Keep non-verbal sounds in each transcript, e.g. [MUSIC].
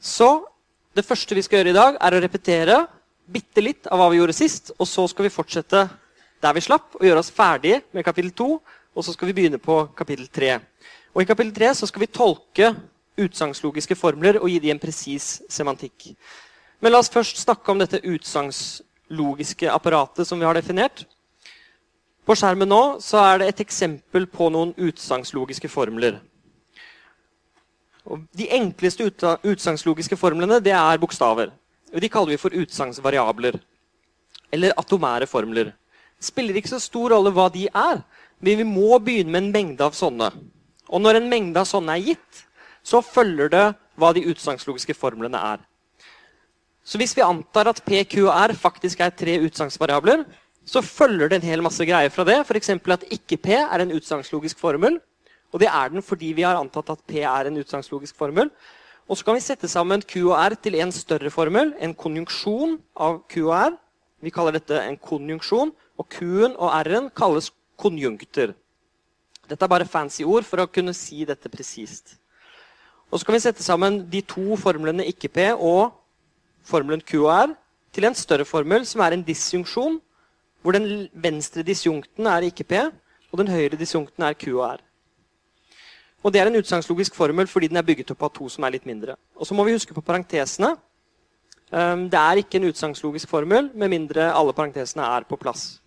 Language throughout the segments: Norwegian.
Så det første vi skal gjøre i dag, er å repetere bitte litt av hva vi gjorde sist. Og så skal vi fortsette der vi slapp, og gjøre oss ferdige med kapittel 2. Og så skal vi begynne på kapittel 3. Og I kapittel 3 så skal vi tolke utsagnslogiske formler og gi dem en presis semantikk. Men la oss først snakke om dette utsagnslogiske apparatet som vi har definert. På skjermen nå så er det et eksempel på noen utsagnslogiske formler. Og de enkleste utsagnslogiske formlene det er bokstaver. De kaller vi for utsagnsvariabler. Eller atomære formler. Det spiller ikke så stor rolle hva de er, men vi må begynne med en mengde av sånne. Og når en mengde av sånne er gitt, så følger det hva de utsagnslogiske formlene er. Så hvis vi antar at PQR faktisk er tre utsagnsvariabler, så følger det en hel masse greier fra det. F.eks. at ikke-P er en utsagnslogisk formel. Og det er den fordi vi har antatt at P er en utsagnslogisk formel. Og så kan vi sette sammen Q og R til en større formel, en konjunksjon av Q og R. Vi kaller dette en konjunksjon, og Q-en og R-en kalles konjunkter. Dette er bare fancy ord for å kunne si dette presist. Og så kan vi sette sammen de to formlene ikke-P og formelen Q og R til en større formel, som er en disjunksjon hvor den venstre disjunkten er ikke P, og den høyre disjunkten er Q og R. Og Det er en utsagnslogisk formel fordi den er bygget opp av to som er litt mindre. Og så må vi huske på parentesene. Ehm, det er ikke en utsagnslogisk formel med mindre alle parentesene er på plass.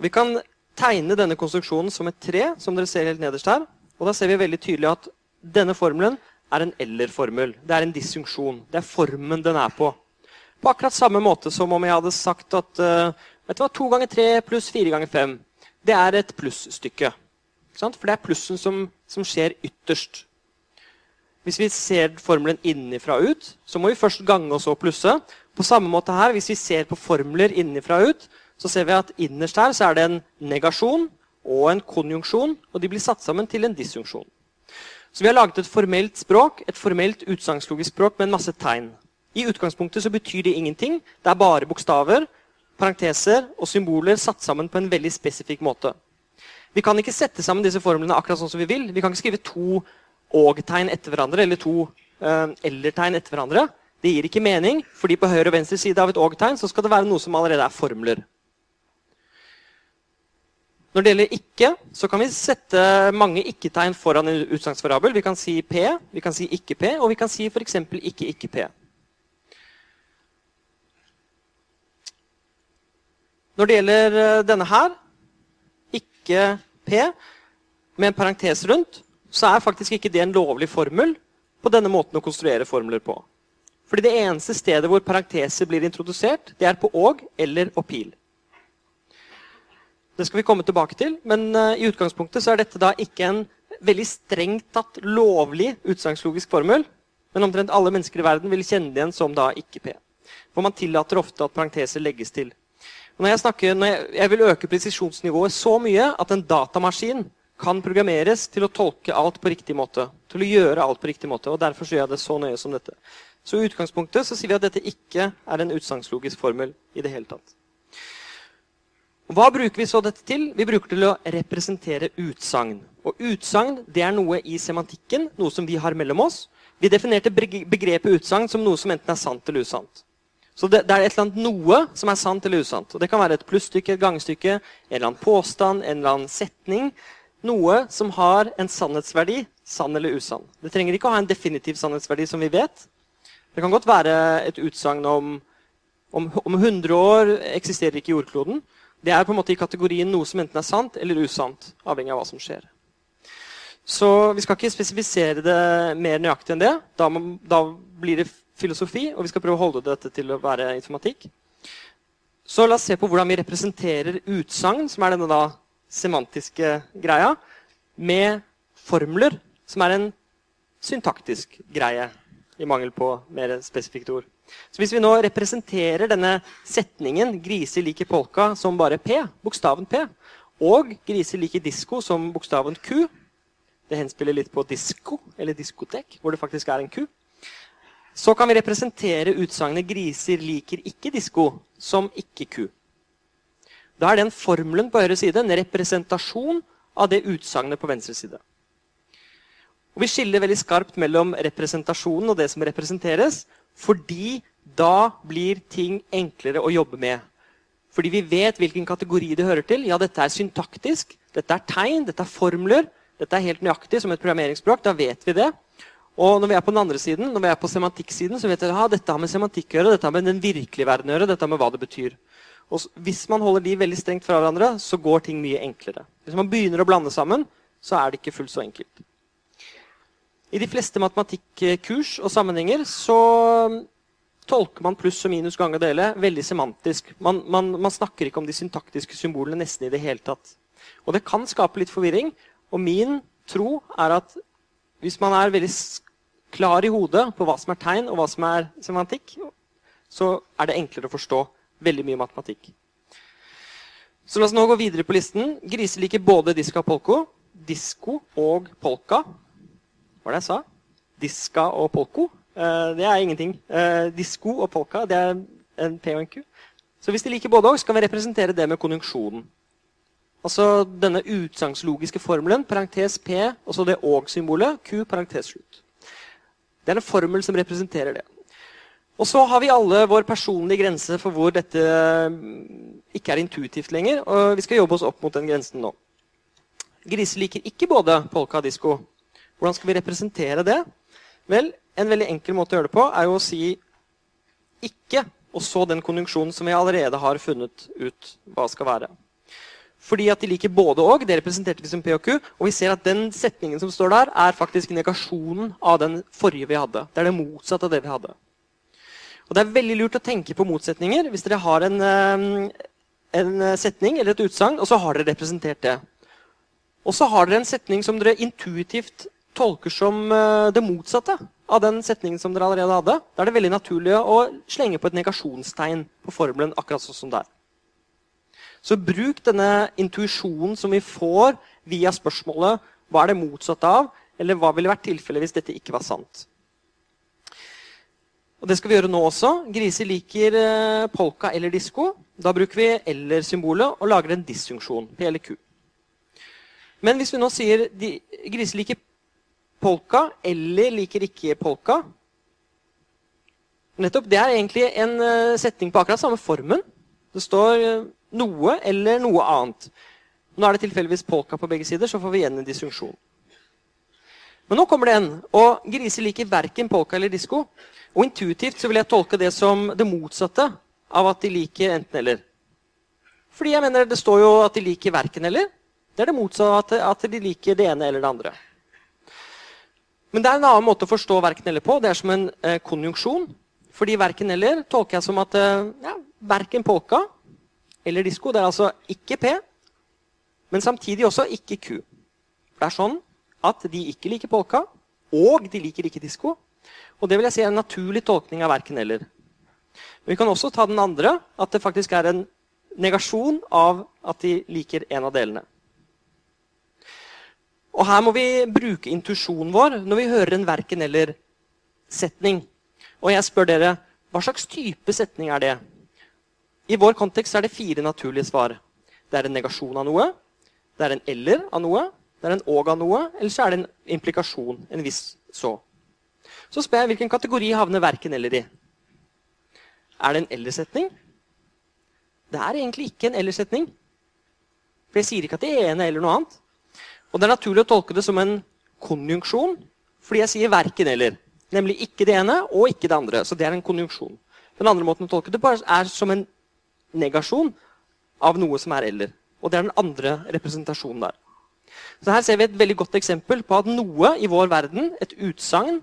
Vi kan tegne denne konstruksjonen som et tre, som dere ser helt nederst her. Og da ser vi veldig tydelig at denne formelen er en eller-formel. Det er en disjunksjon. Det er formen den er på. På akkurat samme måte som om jeg hadde sagt at uh, vet du hva, 2 ganger 3 pluss 4 ganger 5 det er et plusstykke. For det er plussen som, som, skjer ytterst. Hvis vi ser formelen innenfra og ut, så må vi først gange og så plusse. På samme måte her, Hvis vi ser på formler innenfra og ut, så ser vi at innerst her så er det en negasjon og en konjunksjon. Og de blir satt sammen til en disjunksjon. Så vi har laget et formelt språk, et formelt utsagnslogisk språk med en masse tegn. I utgangspunktet så betyr det ingenting. Det er bare bokstaver, parenteser og symboler satt sammen på en veldig spesifikk måte. Vi kan ikke sette sammen disse formlene akkurat sånn som vi vil. Vi kan ikke skrive to og-tegn etter hverandre eller to uh, eller-tegn etter hverandre. Det gir ikke mening, fordi på høyre og venstre side av et og-tegn så skal det være noe som allerede er formler. Når det gjelder ikke, så kan vi sette mange ikke-tegn foran en utsagnsvariabel. Vi kan si P, vi kan si ikke-P, og vi kan si f.eks. ikke-ikke-P. Når det gjelder eh, denne her, ikke P, med en parentes rundt, så er faktisk ikke det en lovlig formel på denne måten å konstruere formler på. Fordi det eneste stedet hvor parenteser blir introdusert, det er på og eller og pil. Det skal vi komme tilbake til, men uh, i utgangspunktet så er dette da ikke en veldig strengt tatt lovlig utsagnslogisk formel, men omtrent alle mennesker i verden vil kjenne det igjen som da ikke P. For man tillater ofte at parenteser legges til. Når jeg, snakker, når jeg, jeg vil øke presisjonsnivået så mye at en datamaskin kan programmeres til å tolke alt på riktig måte. Til å gjøre alt på riktig måte, og Derfor gjør jeg det så nøye som dette. Så i utgangspunktet så sier vi at dette ikke er en utsagnslogisk formel i det hele tatt. Hva bruker vi så dette til? Vi bruker det til å representere utsagn. Og utsagn er noe i semantikken, noe som vi har mellom oss. Vi definerte begrepet utsagn som noe som enten er sant eller usant. Så det, det, er et eller annet noe som er sant eller usant. Og Det kan være et plusstykke, et gangstykke, en eller annen påstand, en eller annen setning. Noe som har en sannhetsverdi, sann eller usann. Det trenger ikke å ha en definitiv sannhetsverdi, som vi vet. Det kan godt være et utsagn om, om om 100 år eksisterer ikke jordkloden. Det er på en måte i kategorien noe som enten er sant eller usant, avhengig av hva som skjer. Så vi skal ikke spesifisere det mer nøyaktig enn det. Da, må, da blir det filosofi, og vi skal prøve å holde dette til å være informatikk. Så la oss se på hvordan vi representerer utsagn, som er denne da semantiske greia, med formler, som er en syntaktisk greie, i mangel på mer spesifikt ord. Så Hvis vi nå representerer denne setningen 'griser liker polka' som bare P, bokstaven P, og 'griser liker disko' som bokstaven Q Det henspiller litt på disko, eller diskotek, hvor det faktisk er en Q. Så kan vi representere utsagnet 'griser liker ikke disko' som ikke-ku. Da er den formelen på høyre side en representasjon av det utsagnet på venstre side. Og Vi skiller veldig skarpt mellom representasjonen og det som representeres, fordi da blir ting enklere å jobbe med. Fordi vi vet hvilken kategori det hører til. Ja, dette er syntaktisk, dette er tegn, dette er formler. Dette er helt nøyaktig som et programmeringsspråk. Da vet vi det. Og når vi er på den andre siden, når vi er på semantikksiden, så vet vi at dette har med semantikk å gjøre, dette har med den virkelige verden å gjøre, dette har med hva det betyr. Og hvis man holder de veldig strengt fra hverandre, så går ting mye enklere. Hvis man begynner å blande sammen, så er det ikke fullt så enkelt. I de fleste matematikkurs og sammenhenger så tolker man pluss og minus gang og dele veldig semantisk. Man, man, man, snakker ikke om de syntaktiske symbolene nesten i det hele tatt. Og det kan skape litt forvirring. Og min tro er at hvis man er veldig klar i hodet på hva som er tegn, og hva som er semantikk, så er det enklere å forstå veldig mye matematikk. Så la oss nå gå videre på listen. Griser liker både diska og polko. Disko og polka. Hva var det jeg sa? Diska og polko. Uh, det er ingenting. Uh, disko og polka det er en P og en Q. Så hvis de liker både òg, skal vi representere det med konjunksjonen. Altså denne utsagnslogiske formelen, parentes P, og så det og-symbolet, Q, parentes slutt. Det er en formel som representerer det. Og så har vi alle vår personlige grense for hvor dette mm, ikke er intuitivt lenger. Og vi skal jobbe oss opp mot den grensen nå. Griser liker ikke både polka og disko. Hvordan skal vi representere det? Vel, En veldig enkel måte å gjøre det på er jo å si ikke, og så den konjunksjonen som vi allerede har funnet ut hva skal være. Fordi at de liker både og. Det representerte vi som P og Q. Og vi ser at den setningen som står der, er faktisk negasjonen av den forrige vi hadde. Det er det motsatte av det vi hadde. Og Det er veldig lurt å tenke på motsetninger hvis dere har en, eh, en setning eller et utsagn, og så har dere representert det. Og så har dere en setning som dere intuitivt tolker som eh, det motsatte av den setningen som dere allerede hadde. Da er det veldig naturlig å slenge på et negasjonstegn på formelen akkurat sånn som det er. Så bruk denne intuisjonen som vi får via spørsmålet hva er det motsatte av, eller hva ville vært tilfellet hvis dette ikke var sant. Og Det skal vi gjøre nå også. Griser liker eh, polka eller disko. Da bruker vi eller-symbolet og lager en disfunksjon. P eller Q. Men hvis vi nå sier de, griser liker polka eller liker ikke polka Nettopp, Det er egentlig en uh, setning på akkurat samme formen. Det står uh, noe eller noe annet. Nå er det tilfeldigvis polka på begge sider, så får vi igjen en disfunksjon. Men nå kommer det en. Og griser liker verken polka eller disko. Og intuitivt så vil jeg tolke det som det motsatte av at de liker enten-eller. Fordi jeg mener det står jo at de liker verken eller. Det er det motsatte av at de liker det ene eller det andre. Men det er en annen måte å forstå verken eller på. Det er som en eh, konjunksjon. Fordi verken eller tolker jeg som at eh, ja, verken polka eller disko. Det er altså ikke P, men samtidig også ikke Q. Det er sånn at de ikke liker polka, og de liker ikke disko. Og det vil jeg si er en naturlig tolkning av verken eller. Men vi kan også ta den andre, at det faktisk er en negasjon av at de liker en av delene. Og her må vi bruke intuisjonen vår når vi hører en verken eller-setning. Og jeg spør dere, hva slags type setning er det? I vår kontekst er det fire naturlige svar. Det er en negasjon av noe, det er en eller av noe, det er en og av noe, eller så er det en implikasjon. En viss så. Så spør jeg hvilken kategori havner verken eller i. Er det en eller-setning? Det er egentlig ikke en eller-setning. For jeg sier ikke at det ene eller noe annet. Og det er naturlig å tolke det som en konjunksjon, fordi jeg sier verken eller. Nemlig ikke det ene og ikke det andre. Så det er en konjunksjon. Den andre måten å tolke det på er som en negasjon av noe som er eller. Og det er den andre representasjonen der. Så Her ser vi et veldig godt eksempel på at noe i vår verden, et utsagn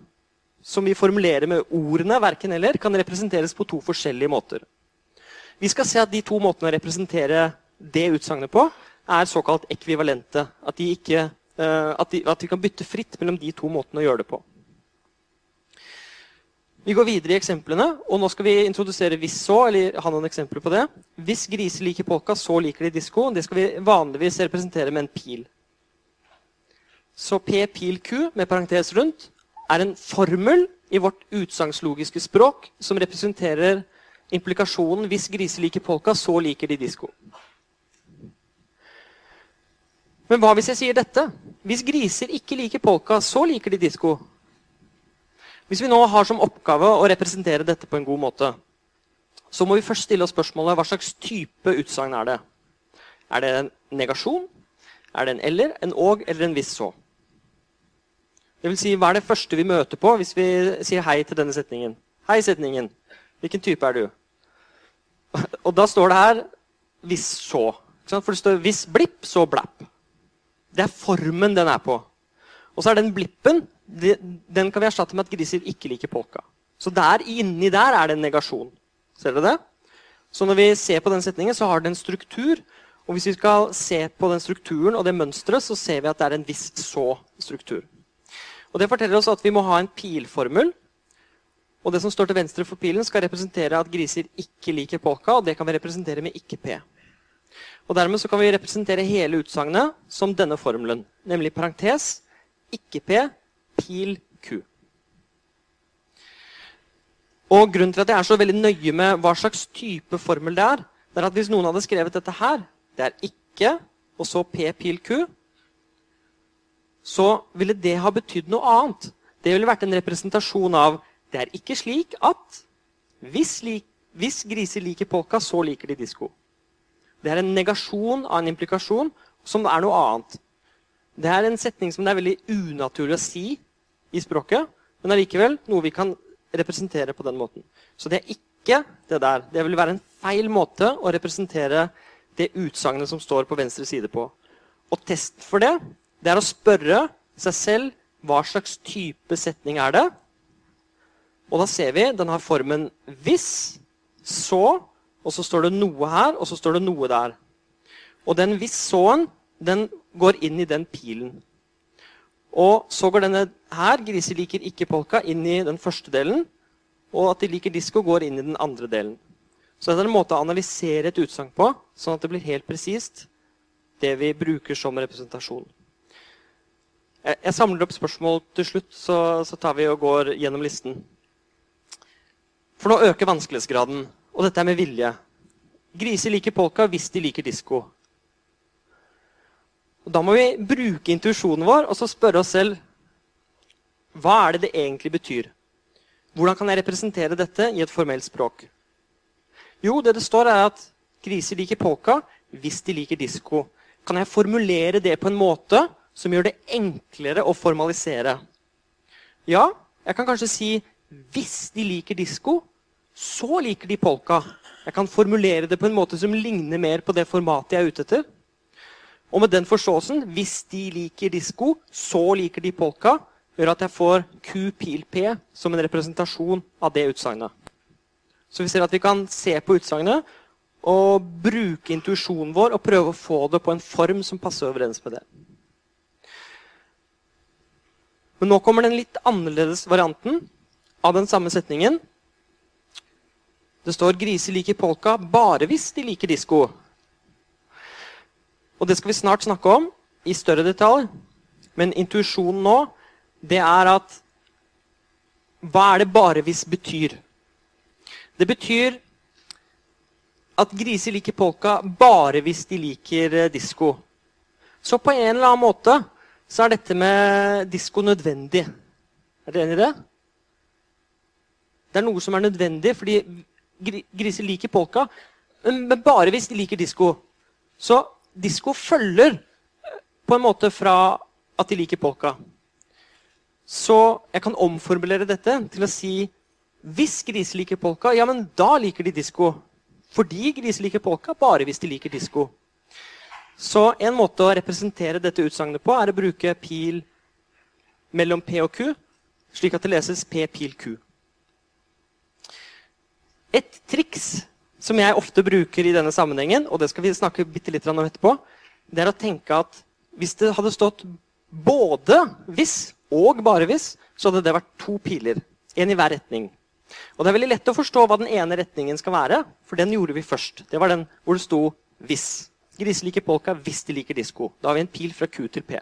som vi formulerer med ordene verken eller, kan representeres på to forskjellige måter. Vi skal se at de to måtene å representere det utsagnet på er såkalt ekvivalente. At, ikke, uh, at, de, at vi kan bytte fritt mellom de to måtene å gjøre det på. Vi går videre i eksemplene, og nå skal vi introdusere hvis så, eller ha noen eksempler på det. Hvis griser liker polka, så liker de disko. Det skal vi vanligvis representere med en pil. Så P pil Q med parentes rundt er en formel i vårt utsagnslogiske språk som representerer implikasjonen hvis griser liker polka, så liker de disko. Men hva hvis jeg sier dette? hvis griser ikke liker polka, så liker de disko. Hvis vi nå har som oppgave å representere dette på en god måte, så må vi først stille oss spørsmålet hva slags type utsagn er det. Er det en negasjon? Er det en eller, en og eller en hvis så? Det vil si, Hva er det første vi møter på hvis vi sier hei til denne setningen? Hei, setningen. Hvilken type er du? [LAUGHS] Og da står det her 'hvis så'. For det står 'hvis blipp, så blapp'. Det er formen den er på. Og så er den blippen den kan vi erstatte med at griser ikke liker polka. Så der inni der er det en negasjon. Ser dere det? Så når vi ser på den setningen, så har den en struktur. Og hvis vi skal se på den strukturen og det mønsteret, så ser vi at det er en viss så-struktur. Og Det forteller oss at vi må ha en pilformel. Og det som står til venstre for pilen, skal representere at griser ikke liker polka. Og det kan vi representere med ikke P. Og Dermed så kan vi representere hele utsagnet som denne formelen. Nemlig parentes ikke P, pil Q. Og Grunnen til at jeg er så veldig nøye med hva slags type formel det er, det er at hvis noen hadde skrevet dette her, det er ikke, og så P pil Q, så ville det ha betydd noe annet. Det ville vært en representasjon av det er ikke slik at hvis, lik, hvis griser liker polka, så liker de disko. Det er en negasjon av en implikasjon som er noe annet. Det er en setning som det er veldig unaturlig å si i språket, men allikevel noe vi kan representere på den måten. Så det er ikke det der. Det vil være en feil måte å representere det utsagnet som står på venstre side på. Og testen for det, det er å spørre seg selv hva slags type setning er det. Og da ser vi den har formen 'hvis', 'så', og så står det noe her, og så står det noe der. Og den 'hvis så'-en den går inn i den pilen. Og så går denne her, griser liker ikke polka, inn i den første delen. Og at de liker disko, går inn i den andre delen. Så dette er en måte å analysere et utsagn på, sånn at det blir helt presist det vi bruker som representasjon. Jeg, samler opp spørsmål til slutt, så, så, tar vi og går gjennom listen. For nå øker vanskelighetsgraden, og dette er med vilje. Griser liker polka hvis de liker disko. Og da må vi bruke intuisjonen vår og så spørre oss selv hva er det det egentlig betyr. Hvordan kan jeg representere dette i et formelt språk? Jo, det det står, er at griser liker polka hvis de liker disko. Kan jeg formulere det på en måte som gjør det enklere å formalisere? Ja, jeg kan kanskje si hvis de liker disko, så liker de polka. Jeg kan formulere det på en måte som ligner mer på det formatet jeg er ute etter. Og med den forståelsen, hvis de liker disko, så liker de polka, gjør at jeg får Q pil P som en representasjon av det utsagnet. Så vi ser at vi kan se på utsagnet og bruke intuisjonen vår og prøve å få det på en form som passer overens med det. Men nå kommer den litt annerledes varianten av den samme setningen. Det står 'griser liker polka bare hvis de liker disko'. Og det skal vi snart snakke om i større detalj. Men intuisjonen nå, det er at Hva er det 'bare hvis' betyr? Det betyr at griser liker polka bare hvis de liker eh, disko. Så på en eller annen måte så er dette med disko nødvendig. Er dere enig i det? Det er noe som er nødvendig, fordi griser liker polka, men bare hvis de liker disko. Så disko følger på en måte fra at de liker polka. Så jeg kan omformulere dette til å si hvis griser liker polka, ja, men da liker de disko. Fordi griser liker polka bare hvis de liker disko. Så en måte å representere dette utsagnet på er å bruke pil mellom P og Q, slik at det leses P pil Q. Et triks som jeg ofte bruker i denne sammenhengen, og det skal vi snakke bitte litt om etterpå, det er å tenke at hvis det hadde stått både hvis og bare hvis, så hadde det vært to piler. En i hver retning. Og Det er veldig lett å forstå hva den ene retningen skal være, for den gjorde vi først. Det var den hvor det sto 'hvis'. Griser liker polka hvis de liker disko. Da har vi en pil fra Q til P.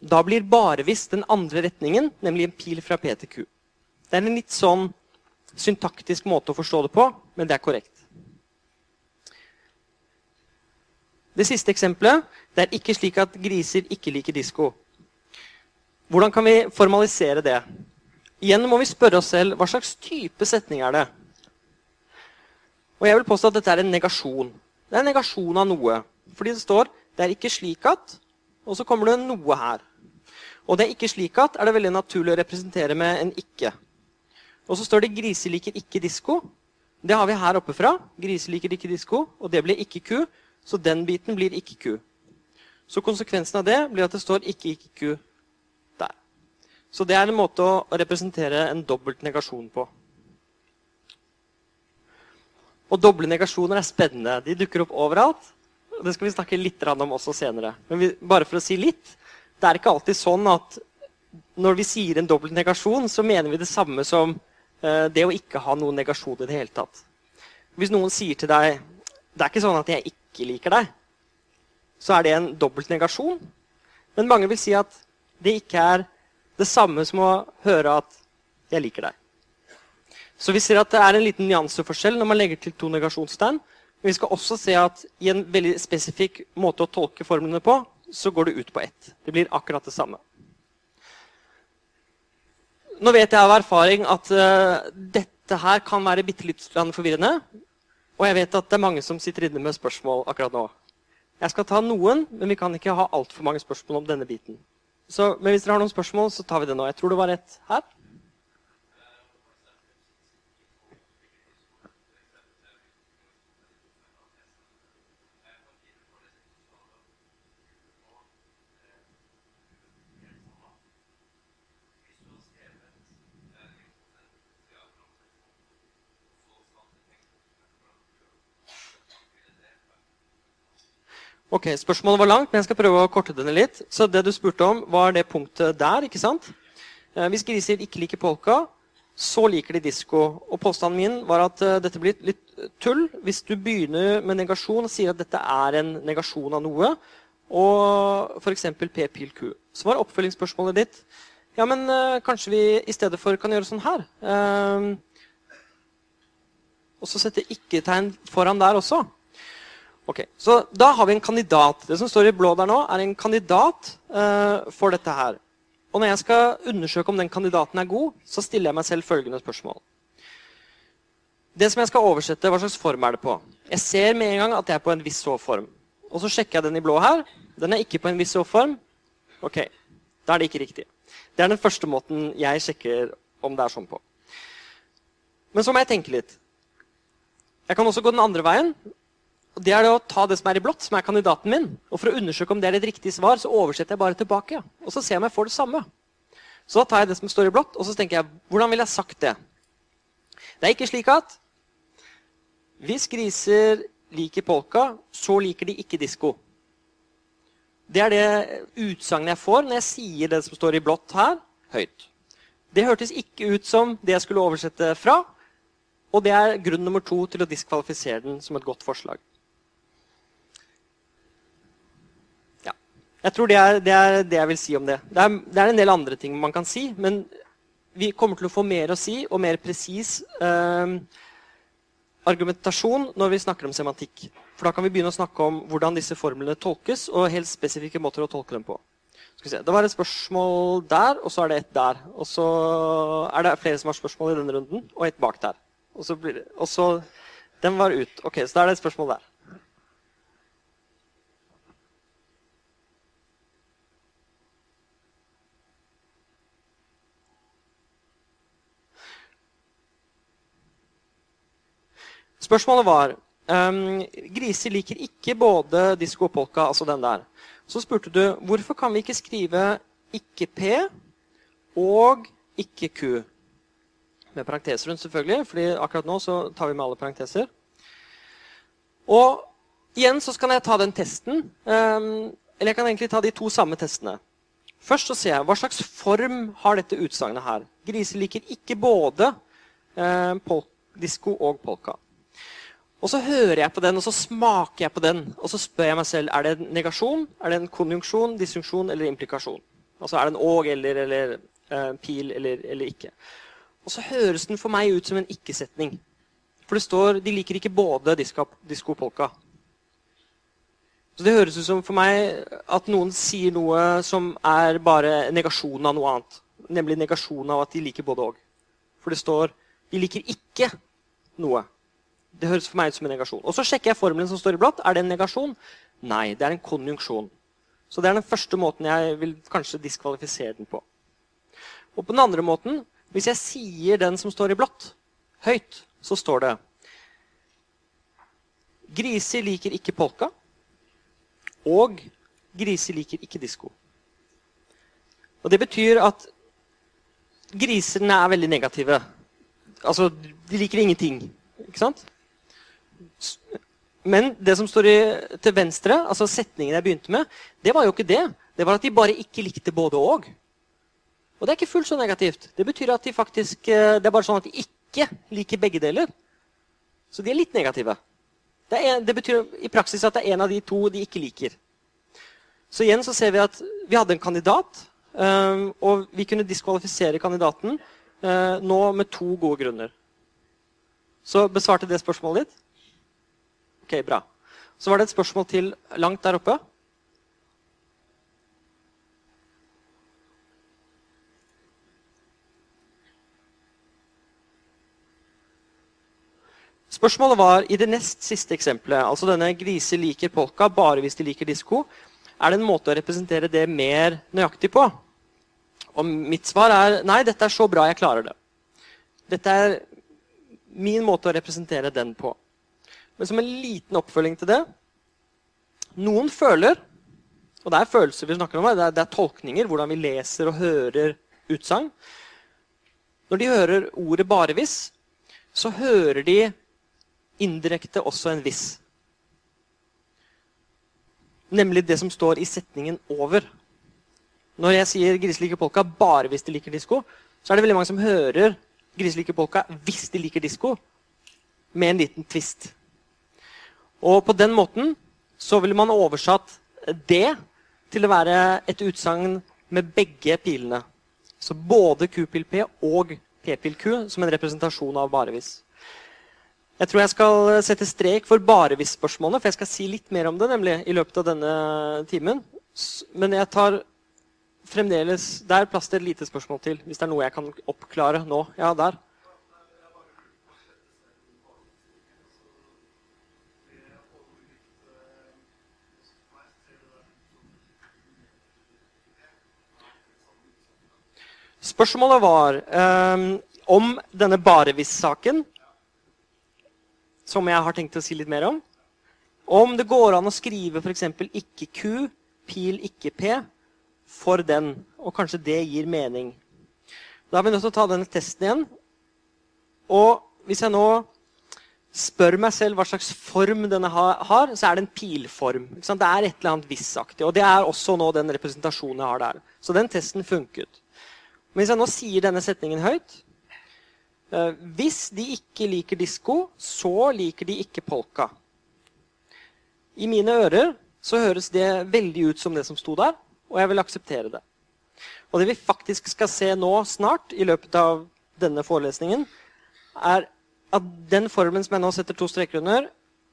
Da blir bare 'hvis' den andre retningen, nemlig en pil fra P til Q. Det er en litt sånn syntaktisk måte å forstå det på, men det er korrekt. Det siste eksempelet det er ikke slik at griser ikke liker disko. Hvordan kan vi formalisere det? Igjen må vi spørre oss selv hva slags type setning er det. Og jeg vil påstå at dette er en negasjon. Det er en negasjon av noe. Fordi det står 'det er ikke slik at', og så kommer det noe her. Og det er ikke slik at er det veldig naturlig å representere med en ikke. Og så står det 'grise liker ikke disko'. Det har vi her oppe fra. Grise liker ikke disko, og det blir ikke ku. Så den biten blir ikke ku. Så konsekvensen av det blir at det står ikke ikke ku der. Så det er en måte å representere en dobbelt negasjon på. Og doble negasjoner er spennende. De dukker opp overalt. Det skal vi snakke litt om også senere. Men vi, bare for å si litt. Det er ikke alltid sånn at når vi sier en dobbelt negasjon, så mener vi det samme som det å ikke ha noen negasjon i det hele tatt. Hvis noen sier til deg det er ikke sånn at jeg ikke liker deg, så er det en dobbelt negasjon. Men mange vil si at det ikke er det samme som å høre at 'jeg liker deg'. Så vi ser at det er en liten nyanseforskjell når man legger til to negasjonstegn. Men vi skal også se at i en veldig spesifikk måte å tolke formlene på, så går det ut på ett. Det blir akkurat det samme. Nå vet jeg av erfaring at uh, dette her kan være bitte litt forvirrende. Og jeg vet at det er mange som sitter inne med spørsmål akkurat nå. Jeg skal ta noen, men vi kan ikke ha altfor mange spørsmål om denne biten. Så, men hvis dere har noen spørsmål, så tar vi det nå. Jeg tror det var rett her. Ok, Spørsmålet var langt, men jeg skal prøve å korte det litt. Så det du spurte om, var det punktet der. ikke sant? Eh, hvis griser ikke liker polka, så liker de disko. Og påstanden min var at uh, dette blir litt tull hvis du begynner med negasjon og sier at dette er en negasjon av noe, og f.eks. p-pil q. Så var oppfølgingsspørsmålet ditt ja, men kanskje vi i stedet for kan gjøre sånn her. Og så sette ikke-tegn foran der også. Ok, Så da har vi en kandidat. Det som står i blå der nå, er en kandidat uh, for dette her. Og når jeg skal undersøke om den kandidaten er god, så stiller jeg meg selv følgende spørsmål. Det som jeg skal oversette, Hva slags form er det på? Jeg ser med en gang at jeg er på en viss så-form. Og så sjekker jeg den i blå her. Den er ikke på en viss så-form. Ok, da er det ikke riktig. Det er den første måten jeg sjekker om det er sånn på. Men så må jeg tenke litt. Jeg kan også gå den andre veien og Det er det å ta det som er i blått, som er kandidaten min. Og For å undersøke om det er et riktig svar, så oversetter jeg bare tilbake. Og så ser jeg om jeg får det samme. Så da tar jeg det som står i blått, og så tenker jeg hvordan ville jeg sagt det? Det er ikke slik at hvis griser liker polka, så liker de ikke disko. Det er det utsagnet jeg får når jeg sier det som står i blått her, høyt. Det hørtes ikke ut som det jeg skulle oversette fra. Og det er grunn nummer to til å diskvalifisere den som et godt forslag. Jeg tror det er, det er, det jeg vil si om det. Det er, det er, en del andre ting man kan si, men vi kommer til å få mer å si og mer presis eh, argumentasjon når vi snakker om semantikk. For da kan vi begynne å snakke om hvordan disse formlene tolkes, og helt spesifikke måter å tolke dem på. Det var et spørsmål der, og så er det et der. Og så er det flere som har spørsmål i denne runden, og et bak der. Og så blir det, og så, Den var ut. Ok, Så da er det et spørsmål der. Spørsmålet var um, Griser liker ikke både disko og polka, altså den der. Så spurte du hvorfor kan vi ikke skrive ikke P og ikke Q. Med parenteser rundt, selvfølgelig, fordi akkurat nå så tar vi med alle parenteser. Og igjen så skal jeg ta den testen. Um, eller jeg kan egentlig ta de to samme testene. Først så ser jeg hva slags form har dette utsagnet her. Griser liker ikke både eh, disko og polka. Og så hører jeg på den, og så smaker jeg på den. Og så spør jeg meg selv er det en negasjon, er det en konjunksjon, disjunksjon eller implikasjon. Altså er det en og eller, eller uh, pil eller, eller, ikke. Og så høres den for meg ut som en ikke-setning. For det står de liker ikke både disko, polka. Så Det høres ut som for meg at noen sier noe som er bare negasjonen av noe annet. Nemlig negasjonen av at de liker både og. For det står 'de liker ikke noe'. Det høres for meg ut som en negasjon. Og Så sjekker jeg formelen som står i blått. Er det en negasjon? Nei, det er en konjunksjon. Så det er den første måten jeg vil kanskje diskvalifisere den på. Og på den andre måten, hvis jeg sier den som står i blått, høyt, så står det Griser liker ikke polka. Og griser liker ikke disko. Og det betyr at grisene er veldig negative. Altså, de liker ingenting. Ikke sant? Men det som står i, til venstre, altså setningen jeg begynte med, det var jo ikke det. Det var at de bare ikke likte både og. Og det er ikke fullt så negativt. Det betyr at de faktisk, eh, det er bare sånn at de ikke liker begge deler. Så de er litt negative. Det, er, det, betyr i praksis at det er en av de to de ikke liker. Så igjen så ser vi at vi hadde en kandidat, um, og vi kunne diskvalifisere kandidaten uh, nå med to gode grunner. Så besvarte det spørsmålet ditt? Ok, bra. Så var det et spørsmål til langt der oppe. Spørsmålet var i det nest siste eksempelet, altså denne grise liker polka bare hvis de liker disko, er det en måte å representere det mer nøyaktig på? Og mitt svar er nei, dette er så bra jeg klarer det. Dette er min måte å representere den på. Men som en liten oppfølging til det Noen føler, og det er følelser vi snakker om, det er, det er tolkninger, hvordan vi leser og hører utsagn. Når de hører ordet 'bare hvis', så hører de indirekte også en viss. Nemlig det som står i setningen over. Når jeg sier 'grise liker polka' bare hvis de liker disko, så er det veldig mange som hører 'grise liker polka' hvis de liker disko, med en liten twist. Og på den måten så ville man oversatt det til å være et utsagn med begge pilene. Så både Q-pil P og P-pil Q som en representasjon av barevis. Jeg tror jeg skal sette strek for barevis-spørsmålene, for jeg skal si litt mer om det nemlig i løpet av denne timen. Men jeg tar fremdeles Der er plass til et lite spørsmål til, hvis det er noe jeg kan oppklare nå. Ja, der. Spørsmålet var um, om denne bare hvis-saken som jeg har tenkt å si litt mer om. Om det går an å skrive f.eks. ikke Q, pil ikke P, for den. Og kanskje det gir mening. Da er vi nødt til å ta denne testen igjen. Og hvis jeg nå spør meg selv hva slags form denne har, så er det en pilform. Det er et eller annet vissaktig. Og det er også nå den representasjonen jeg har der. Så den testen funket. Men hvis jeg nå sier denne setningen høyt, Eh, hvis de ikke liker disko, så liker de ikke polka. I mine ører så høres det veldig ut som det som sto der, og jeg vil akseptere det. Og det vi faktisk skal se nå snart, i løpet av denne forelesningen, er at den formen som jeg nå setter to streker under,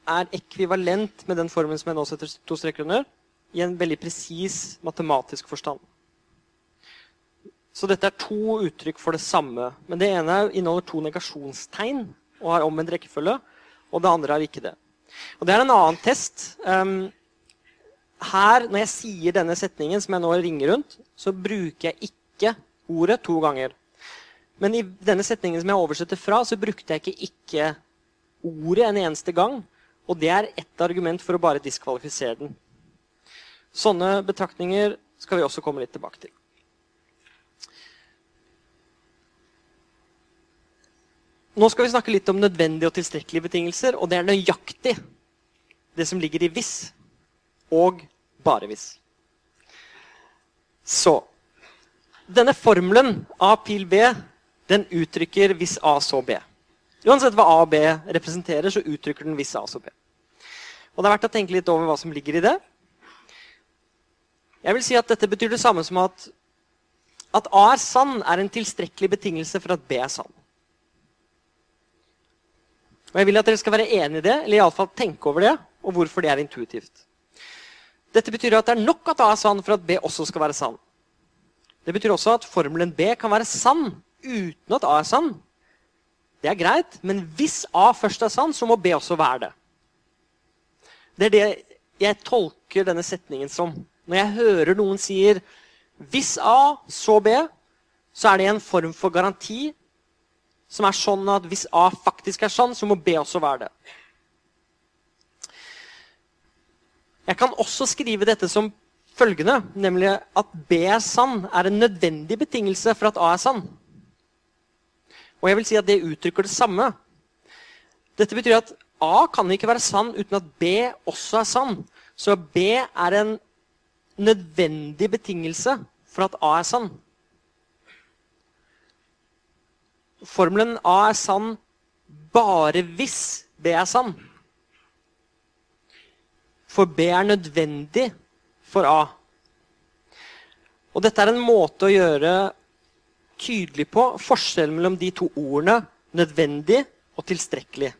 er ekvivalent med den formen som jeg nå setter to streker under, i en veldig presis matematisk forstand. Så dette er to uttrykk for det samme. Men det ene inneholder to negasjonstegn og har omvendt rekkefølge. Og det andre har ikke det. Og det er en annen test. Um, her, når jeg sier denne setningen, som jeg nå ringer rundt, så bruker jeg ikke ordet to ganger. Men i denne setningen som jeg oversetter fra, så brukte jeg ikke ikke ordet en eneste gang. Og det er ett argument for å bare diskvalifisere den. Sånne betraktninger skal vi også komme litt tilbake til. Nå skal vi snakke litt om nødvendige og tilstrekkelige betingelser, og det er nøyaktig det som ligger i hvis og bare hvis. Så Denne formelen A pil B den uttrykker hvis A så B. Uansett hva A og B representerer, så uttrykker den hvis A så B. Og Det er verdt å tenke litt over hva som ligger i det. Jeg vil si at Dette betyr det samme som at, at A er sann, er en tilstrekkelig betingelse for at B er sann. Og Jeg vil at dere skal være enig i det, eller iallfall tenke over det, og hvorfor det er intuitivt. Dette betyr at det er nok at A er sann for at B også skal være sann. Det betyr også at formelen B kan være sann uten at A er sann. Det er greit, men hvis A først er sann, så må B også være det. Det er det jeg tolker denne setningen som. Når jeg hører noen sier 'hvis A, så B', så er det en form for garanti som er sånn at hvis A faktisk er sann, så må B også være det. Jeg kan også skrive dette som følgende, nemlig at B er sann, er en nødvendig betingelse for at A er sann. Og jeg vil si at det uttrykker det samme. Dette betyr at A kan ikke være sann uten at B også er sann. Så B er en nødvendig betingelse for at A er sann. Formelen A er sann bare hvis B er sann. For B er nødvendig for A. Og dette er en måte å gjøre tydelig på forskjellen mellom de to ordene 'nødvendig' og 'tilstrekkelig'.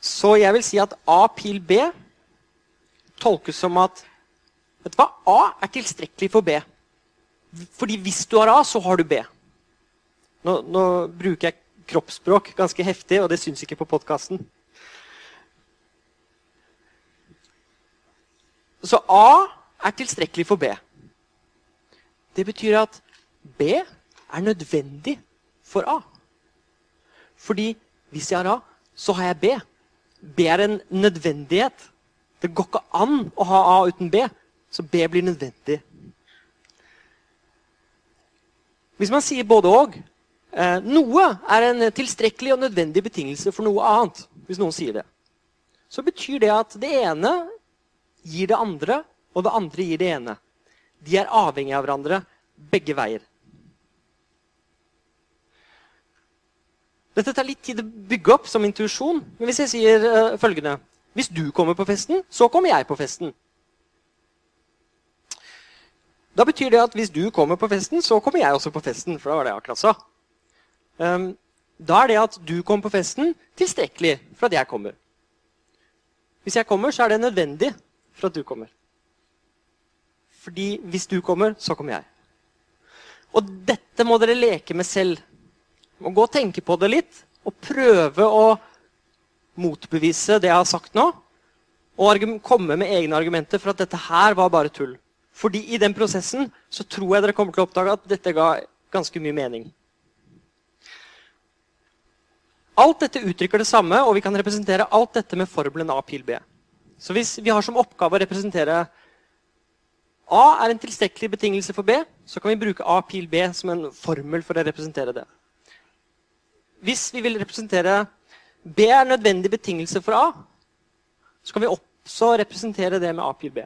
Så jeg vil si at A pil B tolkes som at vet du hva? A er tilstrekkelig for B. Fordi hvis du har A, så har du B. Nå, nå bruker jeg kroppsspråk ganske heftig, og det syns ikke på podkasten. Så A er tilstrekkelig for B. Det betyr at B er nødvendig for A. Fordi hvis jeg har A, så har jeg B. B er en nødvendighet. Det går ikke an å ha A uten B, så B blir nødvendig. Hvis man sier både eh, Noe er en tilstrekkelig og nødvendig betingelse for noe annet. hvis noen sier det. Så betyr det at det ene gir det andre, og det andre gir det ene. De er avhengige av hverandre begge veier. Dette tar litt tid å bygge opp som intuisjon. Men hvis jeg sier uh, følgende Hvis du kommer på festen, så kommer jeg på festen. Da betyr det at hvis du kommer på festen, så kommer jeg også på festen. For da var det jeg akkurat sa. Um, da er det at du kommer på festen, tilstrekkelig for at jeg kommer. Hvis jeg kommer, så er det nødvendig for at du kommer. Fordi hvis du kommer, så kommer jeg. Og dette må dere leke med selv. Må gå og tenke på det litt og prøve å motbevise det jeg har sagt nå. Og komme med egne argumenter for at dette her var bare tull. Fordi i den prosessen så tror jeg dere kommer til å oppdage at dette ga ganske mye mening. Alt dette uttrykker det samme, og vi kan representere alt dette med formelen A pil B. Så hvis vi har som oppgave å representere A er en tilstrekkelig betingelse for B, så kan vi bruke A pil B som en formel for å representere det. Hvis vi vil representere B er en nødvendig betingelse for A, så kan vi også representere det med A pil B.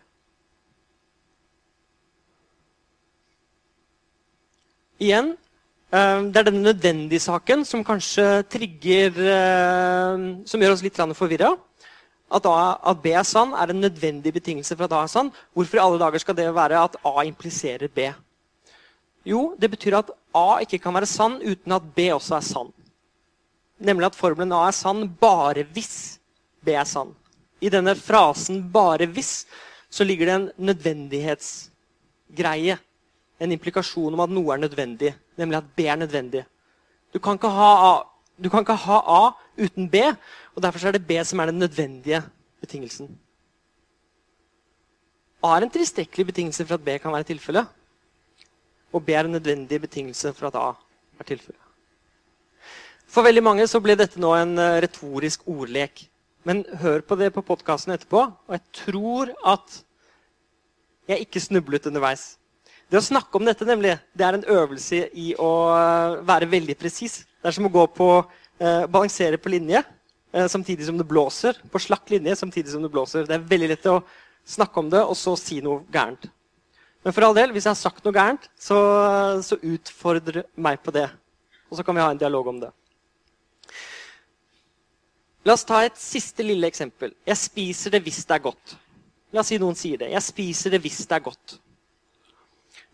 Igjen, det er denne nødvendige saken som kanskje trigger eh, Som gjør oss litt forvirra. At, at, B er sann, er en nødvendig betingelse for at A er sann. Hvorfor i alle dager skal det være at A impliserer B? Jo, det betyr at A ikke kan være sann uten at B også er sann. Nemlig at formelen A er sann bare hvis B er sann. I denne frasen 'bare hvis' så ligger det en nødvendighetsgreie. En implikasjon om at noe er nødvendig, nemlig at B er nødvendig. Du kan ikke ha A, ikke ha A uten B, og derfor er det B som er den nødvendige betingelsen. A er en tilstrekkelig betingelse for at B kan være tilfellet. Og B er en nødvendig betingelse for at A er tilfellet. For veldig mange så ble dette nå en eh, retorisk ordlek. Men hør på det på podkasten etterpå, og jeg tror at jeg ikke snublet underveis. Det å snakke om dette nemlig, det er en øvelse i å eh, være veldig presis. Det er som å gå på, eh, balansere på linje eh, samtidig som det blåser. På slakk linje samtidig som det blåser. Det er veldig lett å snakke om det og så si noe gærent. Men for all del, hvis jeg har sagt noe gærent, så, så utfordre meg på det. Og så kan vi ha en dialog om det. La oss ta et siste lille eksempel. Jeg spiser det hvis det er godt. La oss si noen sier det. Jeg spiser det hvis det er godt.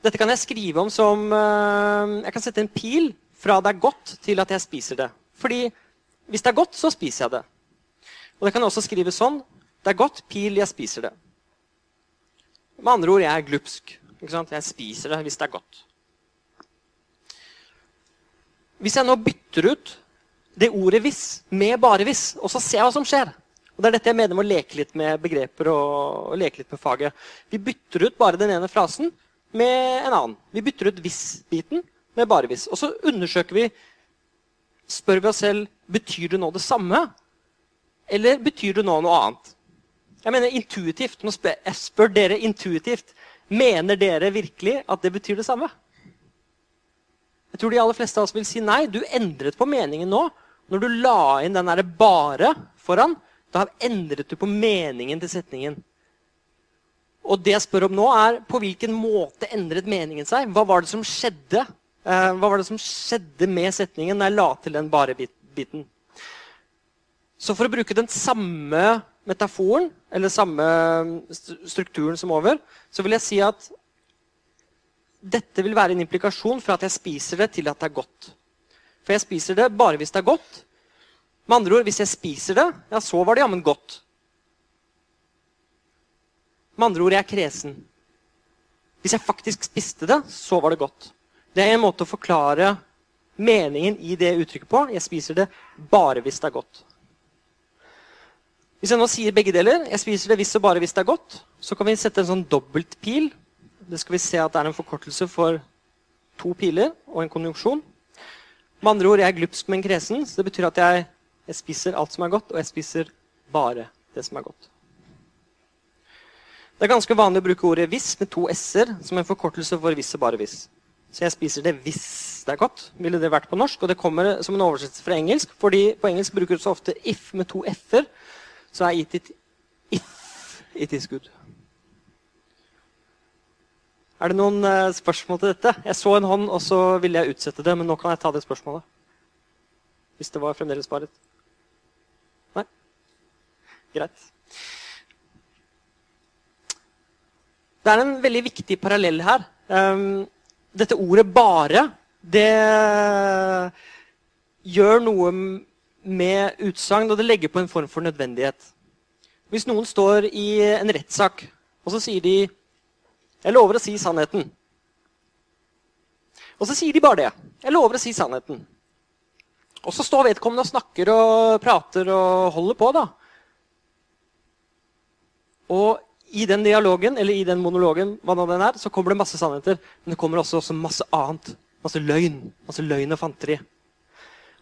Dette kan jeg skrive om som eh, Jeg kan sette en pil fra det er godt, til at jeg spiser det. Fordi hvis det er godt, så spiser jeg det. Og det kan jeg også skrive sånn. Det er godt, pil, jeg spiser det. Med andre ord, jeg er glupsk. Jeg spiser det hvis det er godt. Hvis jeg nå bytter ut det ordet 'hvis' med 'bare hvis', og så ser jeg hva som skjer og Det er dette jeg mener med å leke litt med begreper og leke litt med faget. Vi bytter ut bare den ene frasen med en annen. Vi bytter ut 'hvis'-biten med 'bare hvis'. Og så undersøker vi Spør vi oss selv betyr det nå det samme, eller betyr det nå noe annet. Jeg mener intuitivt. Nå spør, jeg spør dere intuitivt. Mener dere virkelig at det betyr det samme? Jeg tror de aller fleste av oss vil si nei. Du endret på meningen nå. Når du la inn den derre 'bare' foran, da endret du på meningen til setningen. Og det jeg spør om nå, er på hvilken måte endret meningen seg? Hva var det som skjedde eh, Hva var det som skjedde med setningen når jeg la til den bare-biten? Så for å bruke den samme metaforen, eller samme strukturen som over, så vil jeg si at dette vil være en implikasjon fra at jeg spiser det, til at det er godt. For jeg spiser det bare hvis det er godt. Med andre ord, hvis jeg spiser det, ja, så var det jammen godt. Med andre ord, jeg er kresen. Hvis jeg faktisk spiste det, så var det godt. Det er en måte å forklare meningen i det uttrykket på. Jeg spiser det bare hvis det er godt. Hvis jeg nå sier begge deler, jeg spiser det hvis og bare hvis det er godt, så kan vi sette en sånn dobbeltpil. Det skal vi se at det er en forkortelse for to piler og en konjunksjon. Med andre ord, jeg er glupsk, men kresen. Så det betyr at jeg jeg spiser alt som er godt, og jeg spiser bare det som er godt. Det er ganske vanlig å bruke ordet 'hvis' med to s-er som en forkortelse for 'hvis' og bare 'hvis'. Så jeg spiser det hvis det er godt. Ville det vært på norsk. Og det kommer som en oversettelse fra engelsk, fordi på engelsk bruker du så ofte 'if' med to f-er. Så er it it if it is good. Er det noen uh, spørsmål til dette? Jeg så en hånd, og så ville jeg utsette det, men nå kan jeg ta det spørsmålet. Hvis det var fremdeles bare et Nei? Greit. Det er en veldig viktig parallell her. Um, dette ordet 'bare' det gjør noe med utsagn, og det legger på en form for nødvendighet. Hvis noen står i en rettssak, og så sier de 'Jeg lover å si sannheten'. Og så sier de bare det. 'Jeg lover å si sannheten'. Og så står vedkommende og snakker og prater og holder på. da. Og i den dialogen, eller i den monologen, hva nå den er, så kommer det masse sannheter. Men det kommer også, også masse annet. Masse løgn. Masse løgn og fanteri.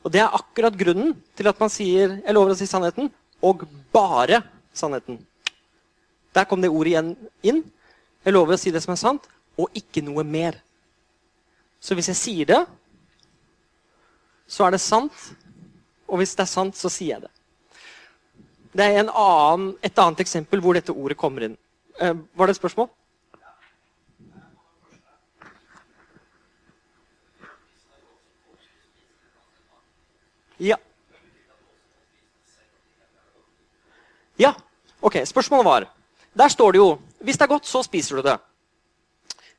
Og det er akkurat grunnen til at man sier 'jeg lover å si sannheten', og bare sannheten. Der kom det ordet igjen inn. Jeg lover å si det som er sant, og ikke noe mer. Så hvis jeg sier det, så er det sant. Og hvis det er sant, så sier jeg det. Det er annen, et annet eksempel hvor dette ordet kommer inn. Eh, var det et spørsmål? Ja. Ja. Ok, spørsmålet var Der står det jo hvis det er godt, så spiser du det.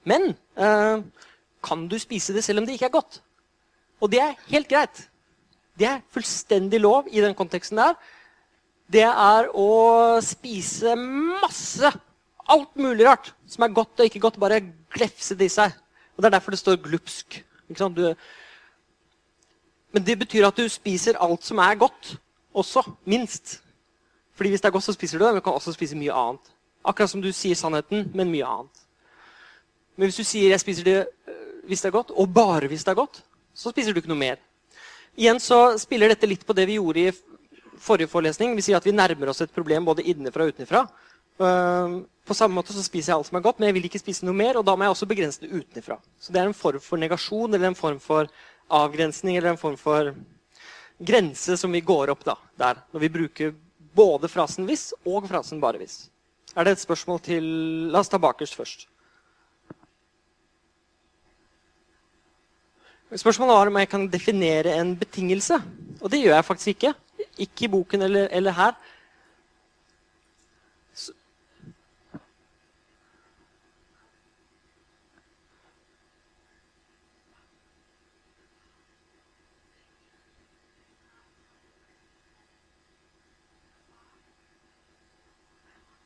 Men eh, kan du spise det selv om det ikke er godt? Og det er helt greit. Det er fullstendig lov i den konteksten der det er å spise masse alt mulig rart som er godt og ikke godt. Bare glefse det i seg. Og Det er derfor det står glupsk. Du, men det betyr at du spiser alt som er godt, også. Minst. Fordi hvis det er godt, så spiser du det, men du kan også spise mye annet. Akkurat som du sier sannheten, men mye annet. Men hvis du sier 'jeg spiser det øh, hvis det er godt', og bare hvis det er godt, så spiser du ikke noe mer. Igjen så spiller dette litt på det vi gjorde i forrige forelesning. Vi sier at vi nærmer oss et problem både innenfra og utenfra. Uh, på samme måte så spiser jeg alt som er godt, men jeg vil ikke spise noe mer. Og da må jeg også begrense det utenfra. Så det er en form for negasjon eller en form for avgrensning eller en form for grense som vi går opp da, der. Når vi bruker både frasen 'hvis' og frasen 'bare hvis'. Er det et spørsmål til La oss ta bakerst først. Spørsmålet var om jeg kan definere en betingelse. Og det gjør jeg faktisk ikke. Ikke i boken eller, eller her.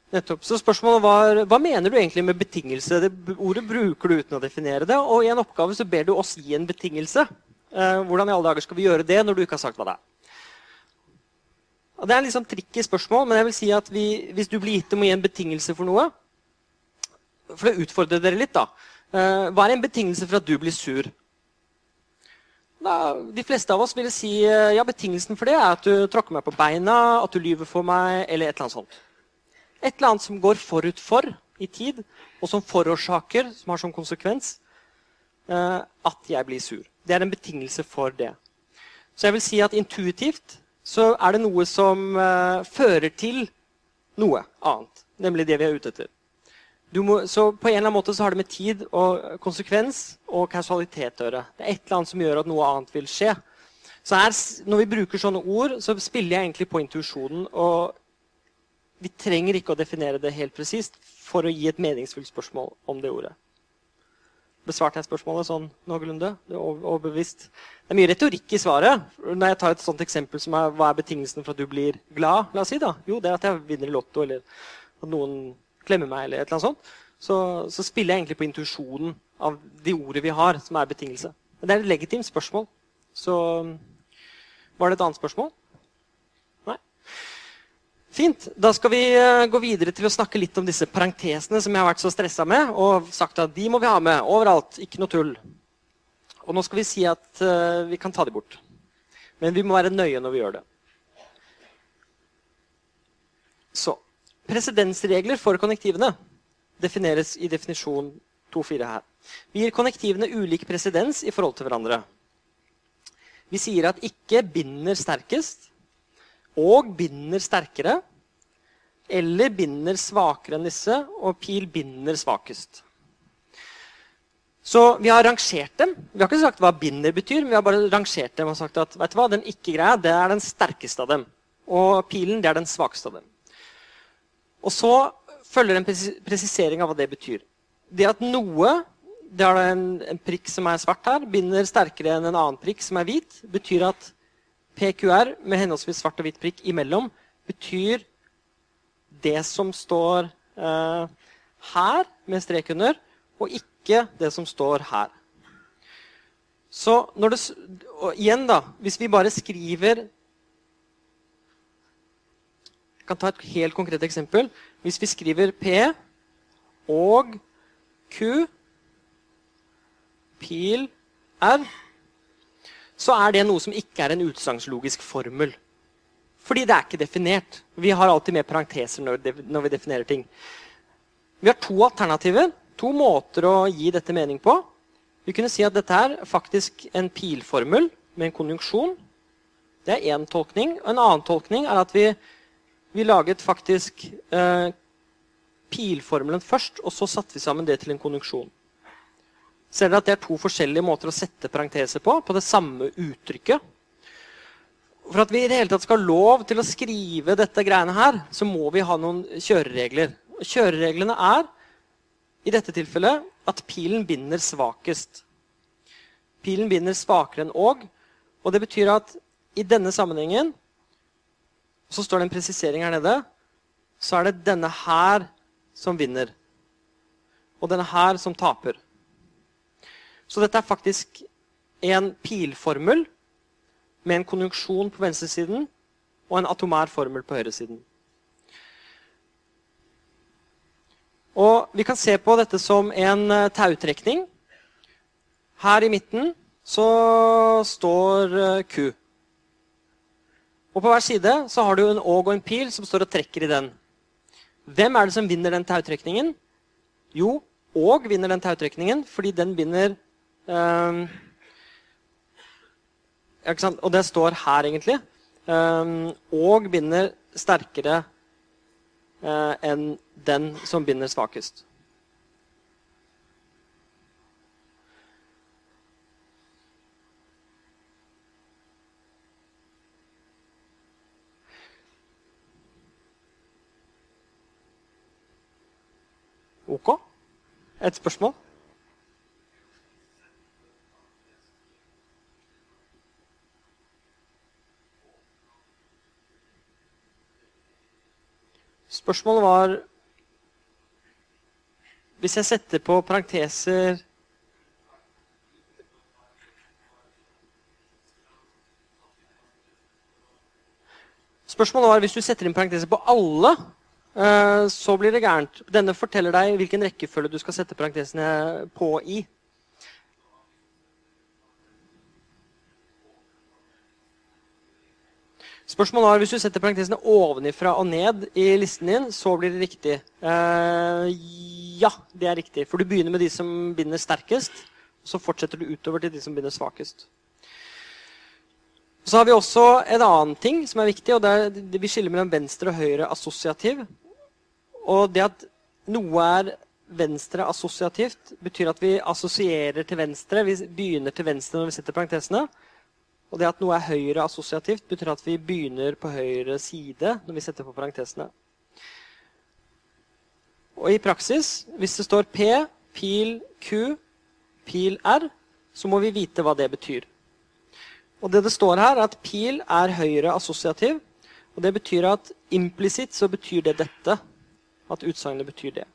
Nettopp. Så spørsmålet var hva mener du egentlig med betingelse? Det ordet bruker du uten å definere det. Og i en oppgave så ber du oss gi en betingelse. Eh, hvordan i alle dager skal vi gjøre det når du ikke har sagt hva det er? Det er en litt sånn tricky spørsmål, men jeg vil si at vi, hvis du blir gitt om å gi en betingelse for noe For å utfordre dere litt, da. Eh, hva er en betingelse for at du blir sur? Da, de fleste av oss ville si eh, ja, betingelsen for det er at du tråkker meg på beina, at du lyver for meg, eller et eller annet sånt. Et eller annet som går forut for i tid, og som forårsaker, som har som konsekvens, eh, at jeg blir sur. Det er en betingelse for det. Så jeg vil si at intuitivt så er det noe som uh, fører til noe annet. Nemlig det vi er ute etter. Må, så på en eller annen måte så har det med tid og konsekvens og kausalitet å gjøre. Det er et eller annet som gjør at noe annet vil skje. Så her, Når vi bruker sånne ord, så spiller jeg egentlig på intuisjonen. Og vi trenger ikke å definere det helt presist for å gi et meningsfullt spørsmål om det ordet. Besvarte jeg spørsmålet sånn noenlunde? Overbevist? Det er mye retorikk i svaret. Når jeg tar et sånt eksempel som er hva er betingelsen for at du blir glad? La oss si da. Jo, det er at jeg vinner i Lotto, eller at noen klemmer meg, eller et eller annet sånt. Så, så spiller jeg egentlig på intuisjonen av de ordene vi har, som er betingelse. Men det er et legitimt spørsmål. Så var det et annet spørsmål? Fint. Da skal vi eh, gå videre til å snakke litt om disse parentesene som jeg har vært så stressa med. Og sagt at de må vi ha med overalt. Ikke noe tull. Og nå skal vi si at uh, vi kan ta de bort. Men vi må være nøye når vi gjør det. Så Presedensregler for konnektivene defineres i definisjon 2.4 her. Vi gir konnektivene ulik presedens i forhold til hverandre. Vi sier at ikke binder sterkest, og binder sterkere. Eller binder svakere enn disse, og pil binder svakest. Så vi har rangert dem. Vi har ikke sagt hva binder betyr, men vi har bare rangert dem og sagt at vet du hva, den ikke-greia det er den sterkeste av dem. Og pilen det er den svakeste av dem. Og så følger en presisering av hva det betyr. Det at noe det er en, en prikk som er svart her, binder sterkere enn en annen prikk som er hvit, betyr at PQR med henholdsvis svart og hvitt prikk imellom betyr det som står eh, her med strek under, og ikke det som står her. Så når det, igjen, da, hvis vi bare skriver Jeg kan ta et helt konkret eksempel. Hvis vi skriver P og Q, pil R så er det noe som ikke er en utsagnslogisk formel. Fordi det er ikke definert. Vi har alltid med parenteser når vi definerer ting. Vi har to alternativer, to måter å gi dette mening på. Vi kunne si at dette er faktisk en pilformel med en konjunksjon. Det er én tolkning. Og en annen tolkning er at vi, vi laget faktisk eh, pilformelen først, og så satte vi sammen det til en konjunksjon. Ser dere at det er to forskjellige måter å sette parenteser på, på det samme uttrykket? For at vi i det hele tatt skal ha lov til å skrive dette greiene her, så må vi ha noen kjøreregler. Kjørereglene er i dette tilfellet at pilen binder svakest. Pilen binder svakere enn og, og det betyr at i denne sammenhengen Så står det en presisering her nede. Så er det denne her som vinner. Og denne her som taper. Så dette er faktisk en pilformel med en konjunksjon på venstresiden og en atomær formel på høyresiden. Og Vi kan se på dette som en eh, tautrekning. Her i midten så står eh, Q. Og På hver side så har du en åg og en pil som står og trekker i den. Hvem er det som vinner den tautrekningen? Jo, åg vinner den tautrekningen fordi den binder Um, og det står her, egentlig. Um, og binder sterkere uh, enn den som binder svakest. Ok? Et spørsmål? Spørsmålet var Hvis jeg setter på parenteser Spørsmålet var hvis du setter inn parenteser på alle, eh, så blir det gærent. Denne forteller deg hvilken rekkefølge du skal sette parentesene på i. Spørsmålet er, hvis du setter parentesene ovenifra og ned i listen din, så blir det riktig. Uh, ja, det er riktig. For du begynner med de som binder sterkest, så fortsetter du utover til de som binder svakest. Så har vi også en annen ting som er viktig, og det er vi skiller mellom venstre og høyre assosiativ. Og det at noe er venstre assosiativt, betyr at vi assosierer til venstre. Vi begynner til venstre når vi setter parentesene. Og det at noe er høyre assosiativt, betyr at vi begynner på høyre side når vi setter på parentesene. Og i praksis, hvis det står P, pil Q, pil R, så må vi vite hva det betyr. Og det det står her, er at pil er høyre assosiativ. Og det betyr at implisitt så betyr det dette. At utsagnet betyr det.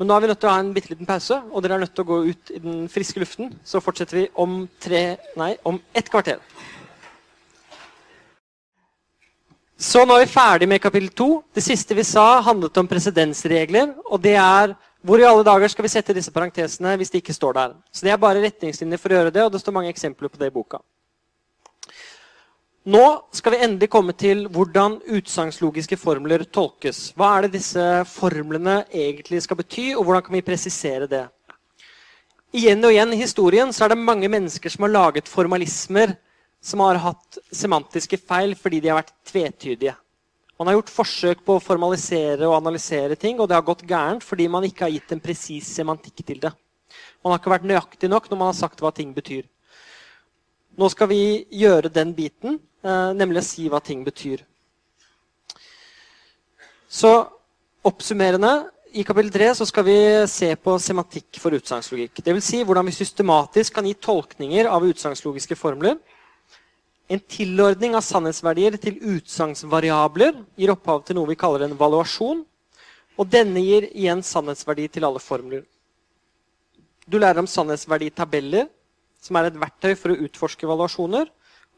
Men nå er vi nødt til å ha en bitte liten pause, og dere er nødt til å gå ut i den friske luften. Så fortsetter vi om tre Nei, om ett kvarter. Så nå er vi ferdig med kapittel to. Det siste vi sa, handlet om presedensregler. Og det er hvor i alle dager skal vi sette disse parentesene hvis de ikke står der? Så Det er bare retningslinjer for å gjøre det, og det står mange eksempler på det i boka. Nå skal vi endelig komme til hvordan utsagnslogiske formler tolkes. Hva er det disse formlene egentlig skal bety, og hvordan kan vi presisere det? Igjen og igjen i historien så er det mange mennesker som har laget formalismer som har hatt semantiske feil fordi de har vært tvetydige. Man har gjort forsøk på å formalisere og analysere ting, og det har gått gærent fordi man ikke har gitt en presis semantikk til det. Man har ikke vært nøyaktig nok når man har sagt hva ting betyr. Nå skal vi gjøre den biten, nemlig å si hva ting betyr. Så oppsummerende i kapittel 3 så skal vi se på semantikk for utsagnslogikk. Dvs. Si hvordan vi systematisk kan gi tolkninger av utsagnslogiske formler en tilordning av sannhetsverdier til utsagnsvariabler gir opphav til noe vi kaller en valuasjon. Og denne gir igjen sannhetsverdi til alle formler. Du lærer om sannhetsverditabeller, som er et verktøy for å utforske valuasjoner,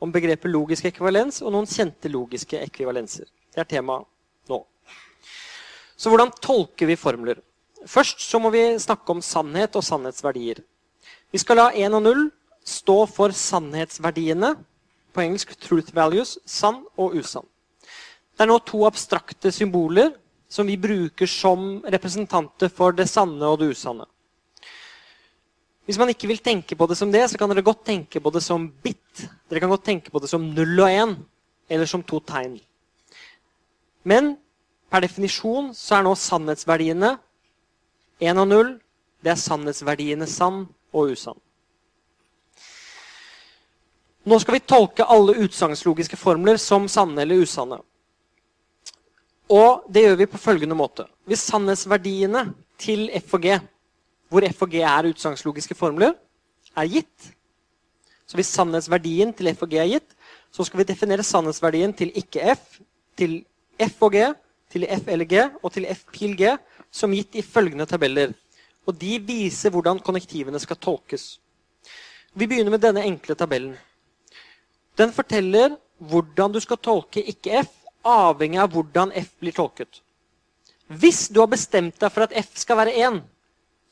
om begrepet logisk ekvivalens og noen kjente logiske ekvivalenser. Det er temaet nå. Så hvordan tolker vi formler? Først så må vi snakke om sannhet og sannhetsverdier. Vi skal la 1 og 0 stå for sannhetsverdiene på engelsk 'truth values', sann og usann. Det er nå to abstrakte symboler som vi bruker som representanter for det sanne og det usanne. Hvis man ikke vil tenke på det som det, så kan dere godt tenke på det som bit. Dere kan godt tenke på det som null og én, eller som to tegn. Men per definisjon så er nå sannhetsverdiene én og null. Det er sannhetsverdiene sann og usann. Nå skal vi tolke alle utsagnslogiske formler som sanne eller usanne. Og det gjør vi på følgende måte. Hvis sannhetsverdiene til F og G, hvor F og G er utsagnslogiske formler, er gitt Så hvis sannhetsverdien til F og G er gitt, så skal vi definere sannhetsverdien til ikke-F, til F og G, til F eller G og til F pil G som gitt i følgende tabeller. Og de viser hvordan konnektivene skal tolkes. Vi begynner med denne enkle tabellen. Den forteller hvordan du skal tolke ikke F, avhengig av hvordan F blir tolket. Hvis du har bestemt deg for at F skal være 1,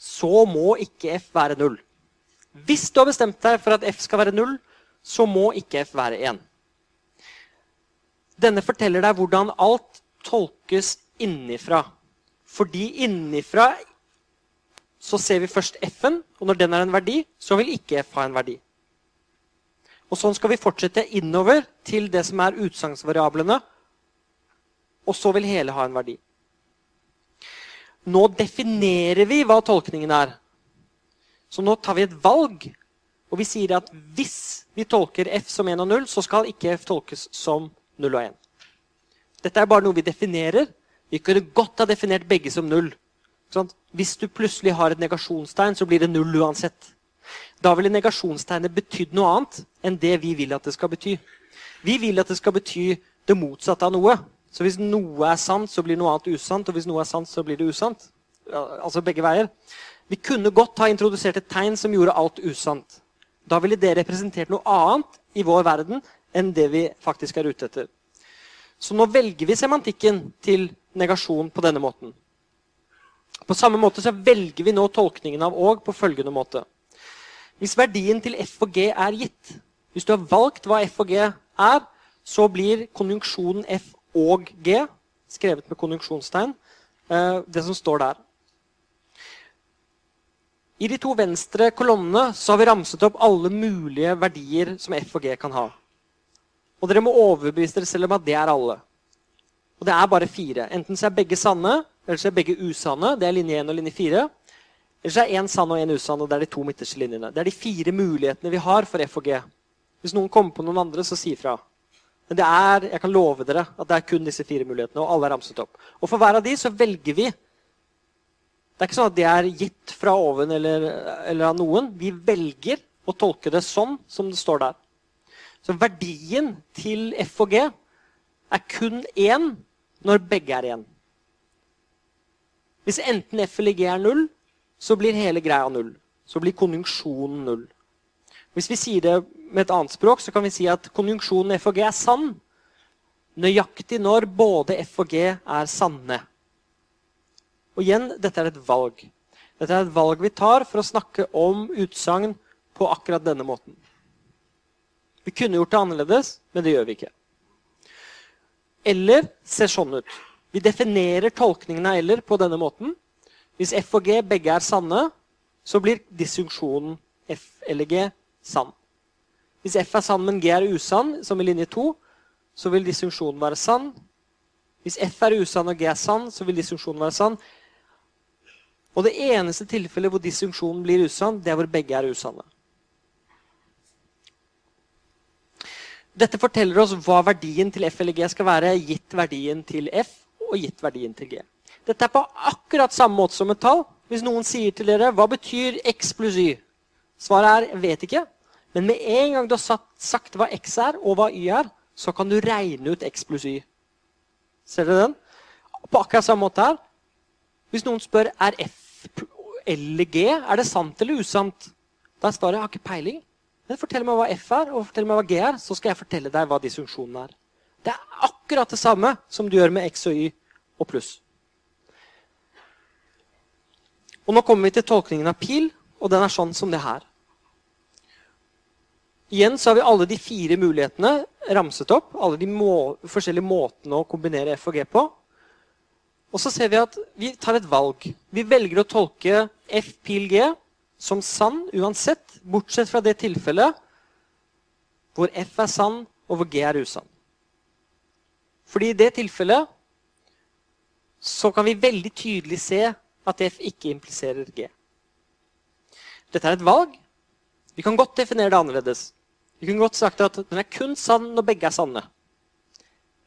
så må ikke F være 0. Hvis du har bestemt deg for at F skal være 0, så må ikke F være 1. Denne forteller deg hvordan alt tolkes innifra. Fordi innifra så ser vi først F-en, og når den er en verdi, så vil ikke F ha en verdi. Og sånn skal vi fortsette innover til det som er utsagnsvariablene. Og så vil hele ha en verdi. Nå definerer vi hva tolkningen er. Så nå tar vi et valg. Og vi sier at hvis vi tolker F som 1 og 0, så skal ikke F tolkes som 0 og 1. Dette er bare noe vi definerer. Vi kunne godt ha definert begge som 0. Sånn? Hvis du plutselig har et negasjonstegn, så blir det 0 uansett. Da ville negasjonstegnet betydd noe annet enn det vi vil at det skal bety. Vi vil at det skal bety det motsatte av noe. Så hvis noe er sant, så blir noe annet usant. Og hvis noe er sant, så blir det usant. altså begge veier. Vi kunne godt ha introdusert et tegn som gjorde alt usant. Da ville det representert noe annet i vår verden enn det vi faktisk er ute etter. Så nå velger vi semantikken til negasjon på denne måten. På samme måte så velger vi nå tolkningen av og på følgende måte. Hvis verdien til f og g er gitt, hvis du har valgt hva f og g er, så blir konjunksjonen f og g, skrevet med konjunksjonstegn, eh, det som står der. I de to venstre kolonnene så har vi ramset opp alle mulige verdier som f og g kan ha. Og dere må overbevise dere selv om at det er alle. Og det er bare fire. Enten så er begge sanne, eller så er begge usanne. Det er linje 1 og linje 4. Eller så er én sann og én usann, og det er de to midterste linjene. Det er de fire mulighetene vi har for F og G. Hvis noen kommer på noen andre, så si ifra. Men det er, jeg kan love dere at det er kun disse fire mulighetene, og alle er ramset opp. Og for hver av de så velger vi Det er ikke sånn at det er gitt fra oven eller, eller av noen. Vi velger å tolke det sånn som det står der. Så verdien til F og G er kun én når begge er én. Hvis enten F eller G er null, så blir hele greia null. Så blir konjunksjonen null. Hvis vi sier det med et annet språk, så kan vi si at konjunksjonen F og G er sann nøyaktig når både F og G er sanne. Og igjen, dette er et valg. Dette er et valg vi tar for å snakke om utsagn på akkurat denne måten. Vi kunne gjort det annerledes, men det gjør vi ikke. Eller ser sånn ut. Vi definerer tolkningen av eller på denne måten. Hvis F og G begge er sanne, så blir disjunksjonen F eller G sann. Hvis F er sann, men G er usann, som i linje 2, så vil disjunksjonen være sann. Hvis F er usann og G er sann, så vil disjunksjonen være sann. Og det eneste tilfellet hvor disjunksjonen blir usann, det er hvor begge er usanne. Dette forteller oss hva verdien til F eller G skal være gitt verdien til F og gitt verdien til G. Dette er på akkurat samme måte som et tall. Hvis noen sier til dere hva betyr x pluss y, svaret er vet ikke. Men med en gang du har sagt hva x er og hva y er, så kan du regne ut x pluss y. Ser dere den? På akkurat samme måte her. Hvis noen spør er f eller g, er det sant eller usant, da er svaret jeg har ikke peiling. Men fortell meg hva F er, og fortell meg hva G er, så skal jeg fortelle deg hva disfunksjonen er. Det er akkurat det samme som du gjør med X og Y og pluss. Og Nå kommer vi til tolkningen av pil, og den er sånn som det her. Igjen så har vi alle de fire mulighetene ramset opp. Alle de må, forskjellige måtene å kombinere F og G på. Og så ser vi at vi tar et valg. Vi velger å tolke F pil G som sann uansett, bortsett fra det tilfellet hvor F er sann, og hvor G er usann. Fordi i det tilfellet så kan vi veldig tydelig se at F ikke impliserer G. Dette er et valg. Vi kan godt definere det annerledes. Vi kunne godt sagt at den er kun sann når begge er sanne.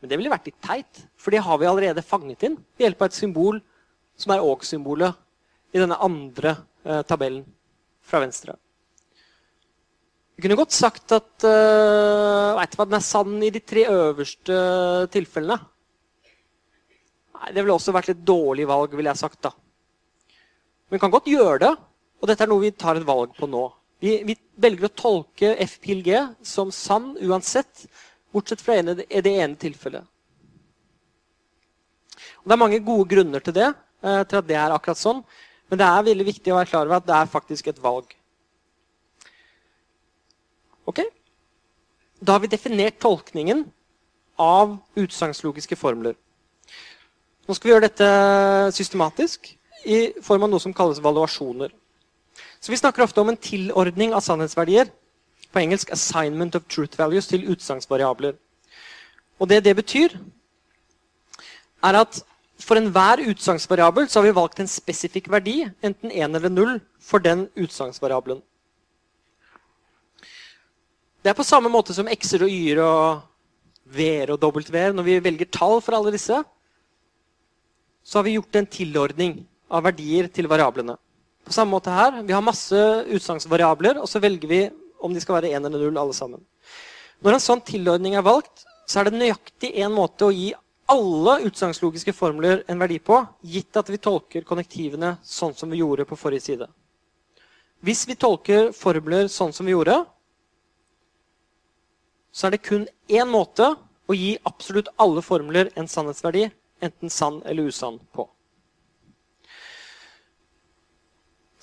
Men det ville vært litt teit, for det har vi allerede fanget inn ved hjelp av et symbol som er og-symbolet i denne andre eh, tabellen fra venstre. Vi kunne godt sagt at uh, vet du hva, den er sann i de tre øverste tilfellene. Nei, Det ville også vært et dårlig valg, ville jeg sagt. da. Men vi kan godt gjøre det, og dette er noe vi tar et valg på nå. Vi, vi velger å tolke FPLG som sann uansett, bortsett fra ene, det ene tilfellet. Og det er mange gode grunner til det, uh, til at det er akkurat sånn. Men det er veldig viktig å være klar over at det er faktisk et valg. Ok? Da har vi definert tolkningen av utsagnslogiske formler. Nå skal vi gjøre dette systematisk i form av noe som kalles valuasjoner. Så Vi snakker ofte om en tilordning av sannhetsverdier. På engelsk 'assignment of truth values' til utsagnsvariabler. Og det det betyr, er at for enhver utsagnsvariabel har vi valgt en spesifikk verdi, enten 1 eller 0, for den utsagnsvariabelen. Det er på samme måte som x-er og y-er og v-er og w-er. Når vi velger tall for alle disse, så har vi gjort en tilordning av verdier til variablene. På samme måte her. Vi har masse utsagnsvariabler, og så velger vi om de skal være 1 eller 0 alle sammen. Når en sånn tilordning er valgt, så er det nøyaktig én måte å gi alle utsagnslogiske formler en verdi på, gitt at vi tolker konnektivene sånn som vi gjorde på forrige side. Hvis vi tolker formler sånn som vi gjorde, så er det kun én måte å gi absolutt alle formler en sannhetsverdi, enten sann eller usann, på.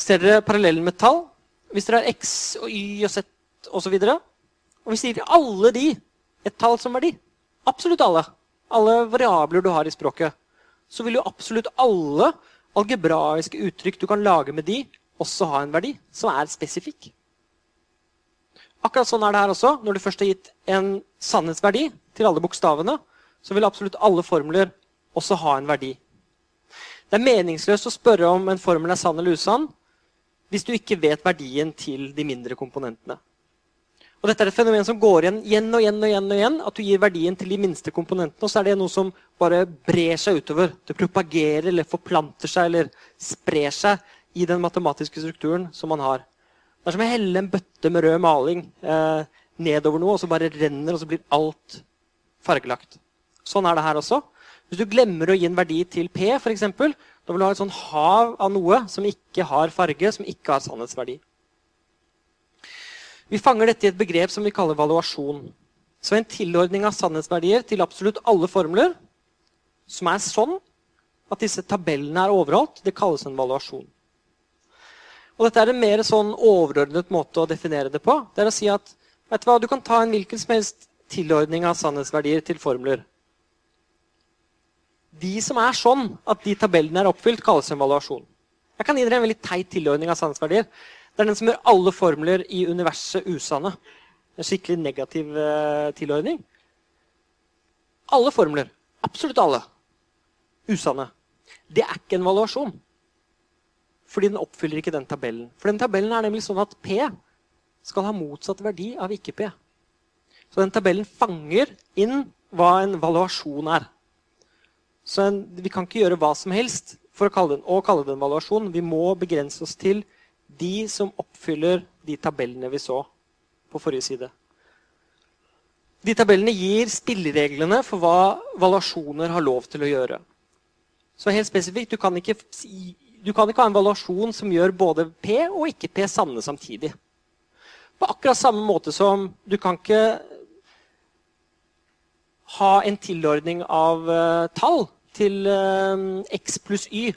Ser dere parallellen med tall? Hvis dere har x og y og z osv. Og, og vi sier gir alle de et tall som verdi, absolutt alle, alle variabler du har i språket, så vil jo absolutt alle algebraiske uttrykk du kan lage med de, også ha en verdi som er spesifikk. Akkurat sånn er det her også. Når du først har gitt en sannhetsverdi til alle bokstavene, så vil absolutt alle formler også ha en verdi. Det er meningsløst å spørre om en formel er sann eller usann hvis du ikke vet verdien til de mindre komponentene. Og dette er et fenomen som går igjen igjen og igjen og igjen. og igjen, At du gir verdien til de minste komponentene, og så er det noe som bare brer seg utover. Det propagerer eller forplanter seg eller sprer seg i den matematiske strukturen som man har. Det er som å helle en bøtte med rød maling eh, nedover noe, og så bare renner, og så blir alt fargelagt. Sånn er det her også. Hvis du glemmer å gi en verdi til P, f.eks., da vil du ha et sånn hav av noe som ikke har farge, som ikke har sannhetsverdi. Vi fanger dette i et begrep som vi kaller valuasjon. Så en tilordning av sannhetsverdier til absolutt alle formler som er sånn at disse tabellene er overholdt, det kalles en valuasjon. Og dette er en mer sånn overordnet måte å definere det på. Det er å si at du, hva, du kan ta en hvilken som helst tilordning av sannhetsverdier til formler. De som er sånn at de tabellene er oppfylt, kalles en valuasjon. Jeg kan gi dere en veldig teit tilordning av sannhetsverdier. Det er den som gjør alle formler i universet usanne. En skikkelig negativ uh, tilordning. Alle formler, absolutt alle, usanne. Det er ikke en valuasjon. Fordi den oppfyller ikke den tabellen. For den tabellen er nemlig sånn at P skal ha motsatt verdi av ikke-P. Så den tabellen fanger inn hva en valuasjon er. Så en, vi kan ikke gjøre hva som helst for å kalle den, å kalle det en valuasjon. Vi må begrense oss til de som oppfyller de tabellene vi så på forrige side. De tabellene gir spillereglene for hva valuasjoner har lov til å gjøre. Så helt spesifikt, du kan, ikke, du kan ikke ha en valuasjon som gjør både P og ikke P sanne samtidig. På akkurat samme måte som du kan ikke ha en tilordning av uh, tall til uh, x pluss y,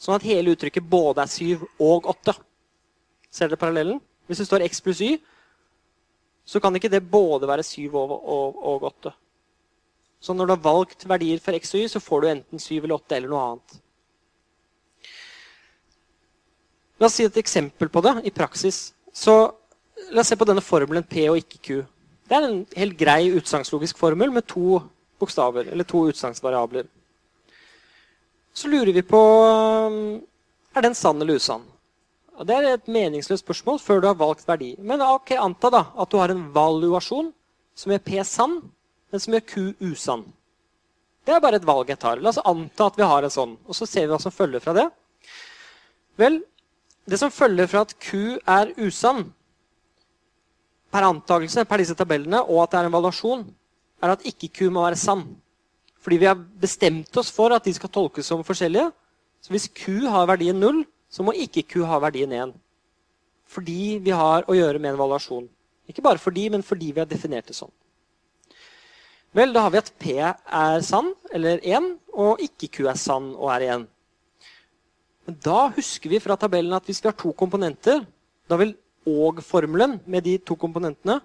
sånn at hele uttrykket både er 7 og 8. Ser dere parallellen? Hvis det står x pluss y, så kan ikke det både være 7 og, og, og 8. Så når du har valgt verdier for x og y, så får du enten 7 eller 8 eller noe annet. La oss si et eksempel på det i praksis. Så La oss se på denne formelen P og ikke Q. Det er en helt grei utsagnslogisk formel med to bokstaver, eller to utsagnsvariabler. Så lurer vi på er den sann eller usann. Og Det er et meningsløst spørsmål før du har valgt verdi. Men ok, anta da at du har en valuasjon som gjør P sann, men som gjør Q usann. Det er bare et valg jeg tar. La oss anta at vi har en sånn. Og så ser vi hva som følger fra det. Vel, det som følger fra at Q er usann, per antakelse, per disse tabellene, og at det er en valuasjon, er at ikke Q må være sann. Fordi vi har bestemt oss for at de skal tolkes som forskjellige. Så hvis Q har verdien 0, så må ikke Q ha verdien 1. Fordi vi har å gjøre med en valuasjon. Ikke bare fordi, men fordi vi har definert det sånn. Vel, da har vi at P er sann, eller 1, og ikke Q er sann og er 1. Men da husker vi fra tabellen at hvis vi har to komponenter, da vil og-formelen med de to komponentene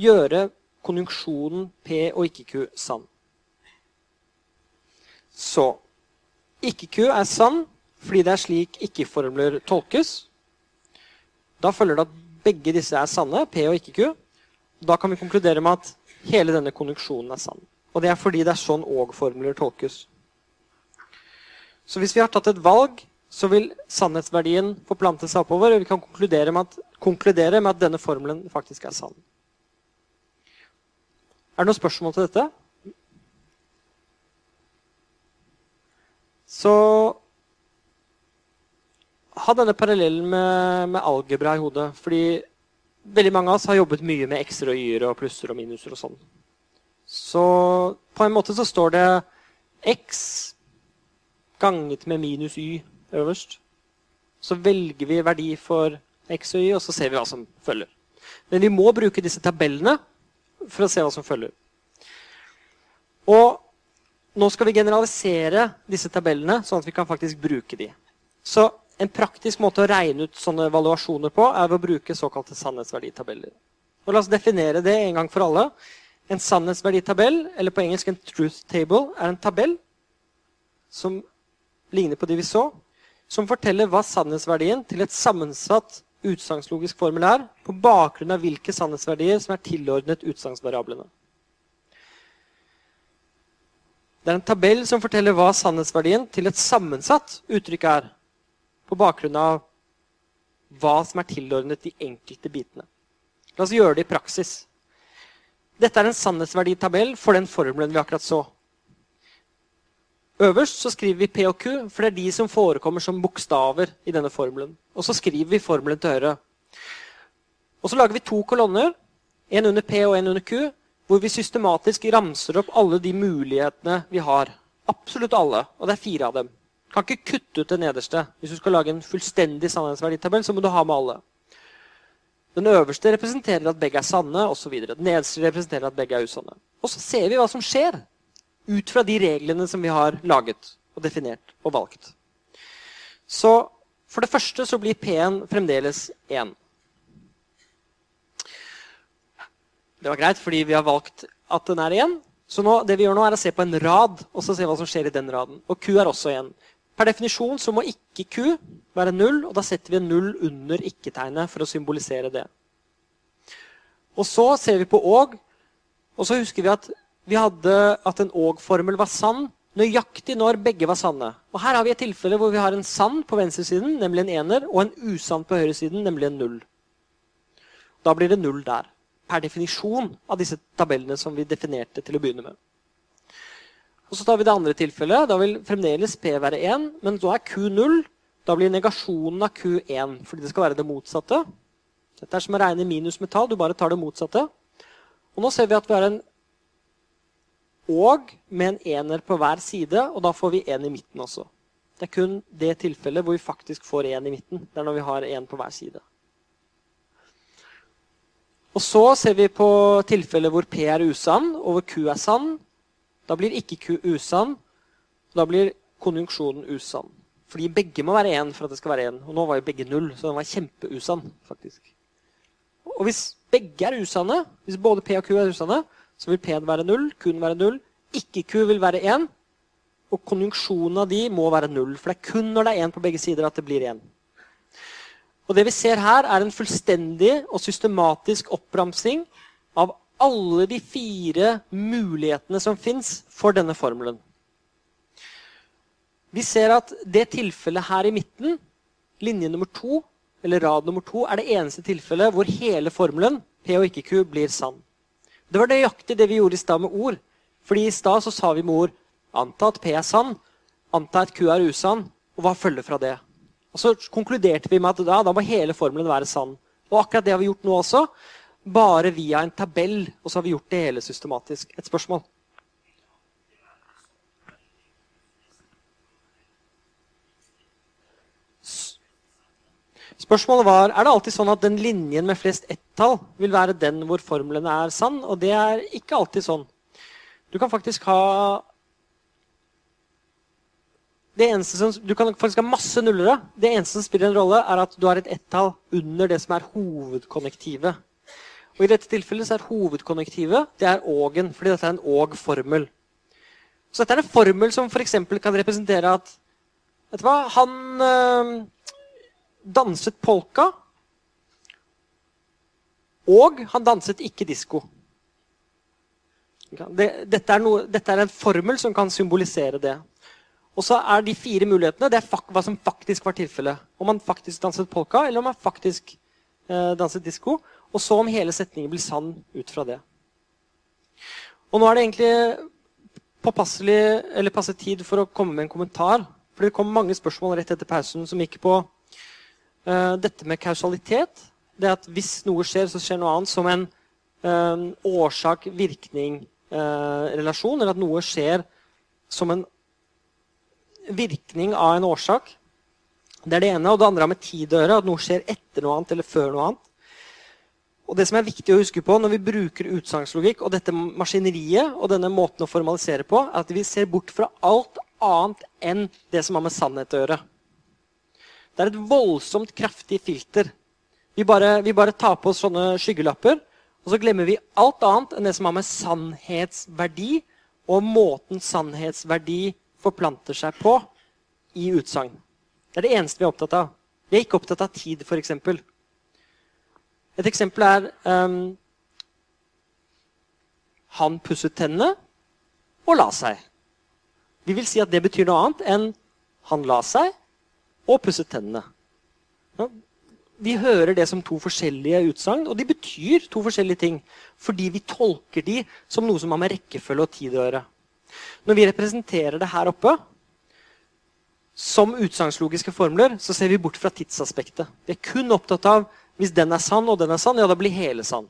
gjøre konjunksjonen P og ikke Q sann. Så ikke Q er sann fordi det er slik ikke-formler tolkes. Da følger det at begge disse er sanne, P og ikke Q. Da kan vi konkludere med at hele denne konjunksjonen er sann. Og det er fordi det er sånn og-formler tolkes. Så hvis vi har tatt et valg, så vil sannhetsverdien forplante seg oppover, og vi kan konkludere med, at, konkludere med at denne formelen faktisk er sann. Er det noen spørsmål til dette? Så ha denne parallellen med, med, algebra i hodet. Fordi veldig mange av oss har jobbet mye med x-er og y-er og plusser og minuser og sånn. Så på en måte så står det x ganget med minus y øverst. Så velger vi verdi for x og y, og så ser vi hva som følger. Men vi må bruke disse tabellene for å se hva som følger. Og nå skal vi generalisere disse tabellene, sånn at vi kan faktisk bruke de. Så en praktisk måte å regne ut sånne evaluasjoner på er ved å bruke såkalte sannhetsverditabeller. Og la oss definere det en gang for alle. En sannhetsverditabell, eller på engelsk en truth table, er en tabell som ligner på de vi så, som forteller hva sannhetsverdien til et sammensatt utsagnslogisk formel er, på bakgrunn av hvilke sannhetsverdier som er tilordnet utsagnsvariablene. Det er en tabell som forteller hva sannhetsverdien til et sammensatt uttrykk er, på bakgrunn av hva som er tilordnet de enkelte bitene. La oss gjøre det i praksis. Dette er en sannhetsverditabell for den formelen vi akkurat så. Øverst så skriver vi P og Q, for det er de som forekommer som bokstaver i denne formelen. Og så skriver vi formelen til høyre. Og så lager vi to kolonner, en under P og en under Q, hvor vi systematisk ramser opp alle de mulighetene vi har. Absolutt alle. Og det er fire av dem. Kan ikke kutte ut det nederste. Hvis du skal lage en fullstendig sannhetsverditabell, så må du ha med alle. Den øverste representerer at begge er sanne, osv. Den nederste representerer at begge er usanne. Og så ser vi hva som skjer ut fra de reglene som vi har laget og definert og valgt. Så for det første så blir P-en fremdeles 1. Det var greit, fordi vi har valgt at den er 1. Så nå, det vi gjør nå er å se på en rad og så se hva som skjer i den raden. Og Q er også 1. Per definisjon så må ikke Q være 0, og da setter vi en 0 under ikke-tegnet for å symbolisere det. Og så ser vi på og, og så husker vi at vi hadde at en og-formel var sann nøyaktig når begge var sanne. Og Her har vi et tilfelle hvor vi har en sann på venstresiden, nemlig en ener, og en usann på høyresiden, nemlig en null. Da blir det null der per definisjon av disse tabellene som vi definerte til å begynne med. Og Så tar vi det andre tilfellet. Da vil fremdeles P være 1, men da er Q 0. Da blir negasjonen av Q 1, fordi det skal være det motsatte. Dette er som å regne minus med tall. Du bare tar det motsatte. Og nå ser vi at vi har en og med en ener på hver side, og da får vi en i midten også. Det er kun det tilfellet hvor vi faktisk får en i midten. Det er når vi har en på hver side. Og så ser vi på tilfellet hvor P er usann, og hvor Q er sann. Da blir ikke Q usann. Da blir konjunksjonen usann. Fordi begge må være én for at det skal være én. Og nå var jo begge null, så den var kjempeusann. faktisk. Og hvis begge er usanne, hvis både P og Q er usanne, så vil P-en være null, Q-en være null. Ikke Q vil være én. Og konjunksjonen av de må være null. For det er kun når det er én på begge sider at det blir én. Og det vi ser her, er en fullstendig og systematisk oppramsing av alle de fire mulighetene som fins for denne formelen. Vi ser at det tilfellet her i midten, linje nummer to, eller rad nummer to, er det eneste tilfellet hvor hele formelen, P og ikke Q, blir sann. Det var nøyaktig det vi gjorde i stad med ord. Fordi i stad sa vi med ord anta at P er sann, anta at Q er usann, og hva følger fra det? Og så konkluderte vi med at da, da må hele formelen være sann. Og akkurat det har vi gjort nå også, bare via en tabell. Og så har vi gjort det hele systematisk. Et spørsmål? Spørsmålet var er det alltid sånn at den linjen med flest ett-tall vil være den hvor formelen er sann. Og det er ikke alltid sånn. Du kan faktisk ha det eneste som, Du kan faktisk ha masse nullere. Det eneste som spiller en rolle, er at du har et ett-tall under det som er hovedkonnektivet. Og I dette tilfellet så er hovedkonnektivet det er ågen, fordi dette er en åg-formel. Så dette er en formel som f.eks. kan representere at Vet du hva? Han øh, danset polka, og han danset ikke disko. Dette, er dette er en formel som kan symbolisere det. Og så er de fire mulighetene det er hva som faktisk var tilfellet. Om han faktisk danset polka, eller om han faktisk eh, danset disko. Og så om hele setningen blir sann ut fra det. Og nå er det egentlig påpasselig, eller passe tid for å komme med en kommentar. For det kom mange spørsmål rett etter pausen som gikk på uh, dette med kausalitet. Det at hvis noe skjer, så skjer noe annet som en uh, årsak-virkning-relasjon. Uh, eller at noe skjer som en virkning av en årsak. Det er det ene. Og det andre har med tid å gjøre. At noe skjer etter noe annet eller før noe annet. Og det som er viktig å huske på når vi bruker utsagnslogikk og dette maskineriet, og denne måten å formalisere på, er at vi ser bort fra alt annet enn det som har med sannhet å gjøre. Det er et voldsomt kraftig filter. Vi bare, vi bare tar på oss sånne skyggelapper, og så glemmer vi alt annet enn det som har med sannhetsverdi og måten sannhetsverdi forplanter seg på i utsagn. Det er det eneste vi er opptatt av. Vi er ikke opptatt av tid, f.eks. Et eksempel er um, Han pusset tennene og la seg. Vi vil si at det betyr noe annet enn han la seg og pusset tennene. Vi hører det som to forskjellige utsagn, og de betyr to forskjellige ting. Fordi vi tolker de som noe som har med rekkefølge og tid å gjøre. Når vi representerer det her oppe som utsagnslogiske formler, så ser vi bort fra tidsaspektet. Vi er kun opptatt av hvis den er sann og den er sann, ja, da blir hele sann.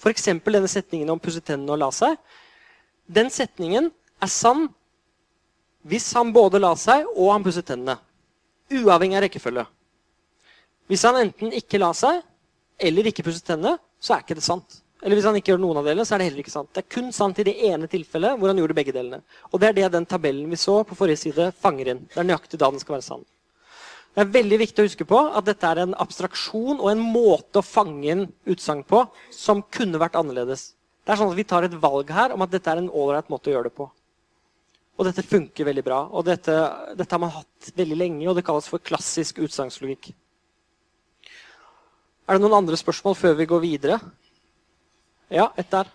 F.eks. denne setningen om pusse tennene og la seg. Den setningen er sann hvis han både la seg og han pusset tennene. Uavhengig av rekkefølge. Hvis han enten ikke la seg eller ikke pusset tennene, så er ikke det sant. Eller hvis han ikke gjør noen av delene, så er det heller ikke sant. Det er kun sant i det ene tilfellet hvor han gjorde begge delene. Og det er det den tabellen vi så på forrige side, fanger inn. Det er nøyaktig da den skal være sann. Det er veldig viktig å huske på at dette er en abstraksjon og en måte å fange inn utsagn på som kunne vært annerledes. Det er sånn at Vi tar et valg her om at dette er en ålreit måte å gjøre det på. Og dette funker veldig bra. Og dette, dette, har man hatt veldig lenge, og det kalles for klassisk utsagnslogikk. Er det noen andre spørsmål før vi går videre? Ja, ett der.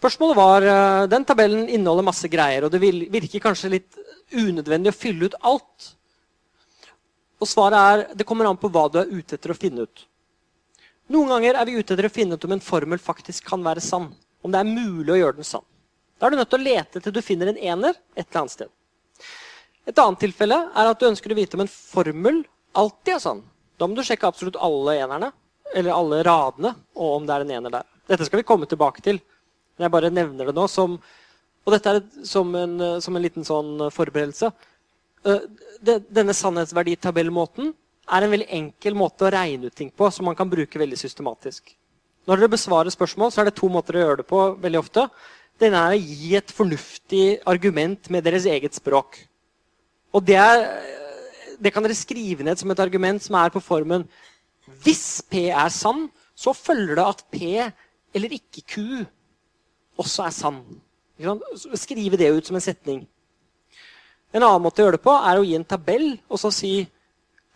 Spørsmålet var eh, Den tabellen inneholder masse greier, og det virker kanskje litt unødvendig å fylle ut alt. Og svaret er det kommer an på hva du er ute etter å finne ut. Noen ganger er vi ute etter å finne ut om en formel faktisk kan være sann. Om det er mulig å gjøre den sann. Da er du nødt til å lete til du finner en ener et eller annet sted. Et annet tilfelle er at du ønsker å vite om en formel alltid er sann. Da må du sjekke absolutt alle enerne, eller alle radene, og om det er en ener der. Dette skal vi komme tilbake til. Men jeg bare nevner det nå som Og dette er som en, som en liten sånn forberedelse. Eh, denne sannhetsverditabellmåten er en veldig enkel måte å regne ut ting på, som man kan bruke veldig systematisk. Når dere besvarer spørsmål, så er det to måter å gjøre det på veldig ofte. Den er å gi et fornuftig argument med deres eget språk. Og det, er, det, kan dere skrive ned som et argument som er på formen Hvis P er sann, så følger det at P eller ikke Q også er sann. Skrive det ut som en setning. En annen måte å gjøre det på er å gi en tabell og så si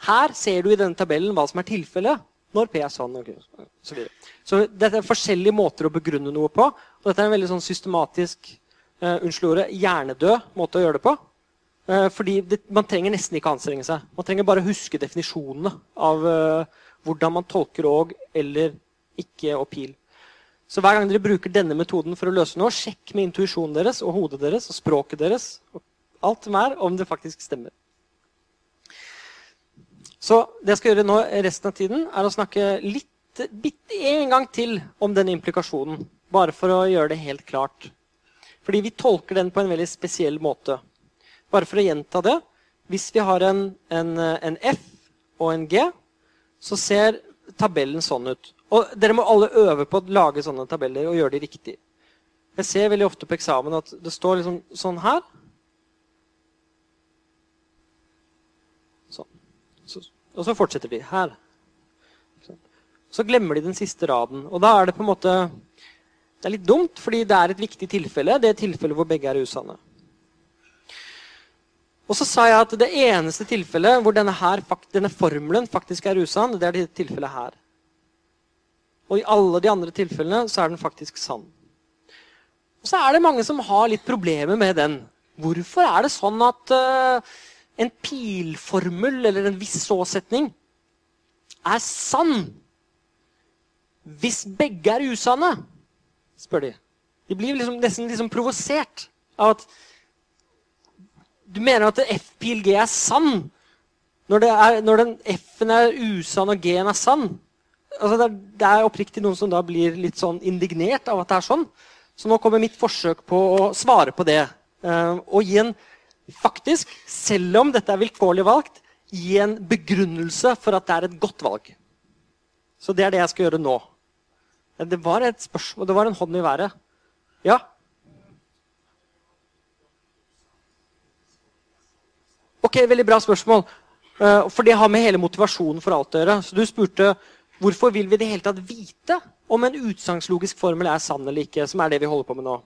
her ser du i denne tabellen hva som er tilfellet når P er sånn og Så, så dette er forskjellige måter å begrunne noe på. Og dette er en veldig sånn systematisk uh, unnskyld ordet, hjernedød måte å gjøre det på. Uh, fordi det, Man trenger nesten ikke anstrenge seg. Man trenger bare huske definisjonene av uh, hvordan man tolker og eller ikke og pil. Så hver gang dere bruker denne metoden for å løse noe, sjekk med intuisjonen deres og hodet deres og språket deres og alt som er, om det faktisk stemmer. Så det jeg skal gjøre nå resten av tiden, er å snakke litt, bitte en gang til om den implikasjonen. Bare for å gjøre det helt klart. Fordi vi tolker den på en veldig spesiell måte. Bare for å gjenta det. Hvis vi har en, en, en F og en G, så ser tabellen sånn ut. Og dere må alle øve på å lage sånne tabeller og gjøre de riktig. Jeg ser veldig ofte på eksamen at det står liksom sånn her. Sånn. Så, og så fortsetter de her. Så glemmer de den siste raden. Og da er det på en måte Det er litt dumt, fordi det er et viktig tilfelle. Det er tilfellet hvor begge er usanne. Og så sa jeg at det eneste tilfellet hvor denne, her, denne formelen faktisk er usann, det er det tilfellet her. Og i alle de andre tilfellene så er den faktisk sann. Og så er det mange som har litt problemer med den. Hvorfor er det sånn at uh, en pilformel eller en viss såsetning er sann hvis begge er usanne? spør de. De blir liksom, nesten liksom provosert av at du mener at F-pil G er sann Når, er, når den F-en er usann og G-en er sann altså det, er, det er oppriktig noen som da blir litt sånn indignert av at det er sånn. Så nå kommer mitt forsøk på å svare på det. Uh, og gi en faktisk, selv om dette er vilkårlig valgt, gi en begrunnelse for at det er et godt valg. Så det er det jeg skal gjøre nå. Det var et spørsmål, det var en hånd i været. Ja? Ok, Veldig bra spørsmål. Uh, for det har med hele motivasjonen for alt å gjøre. Så Du spurte hvorfor vil vi det hele tatt vite om en utsagnslogisk formel er sann eller ikke. som er det vi holder på med nå.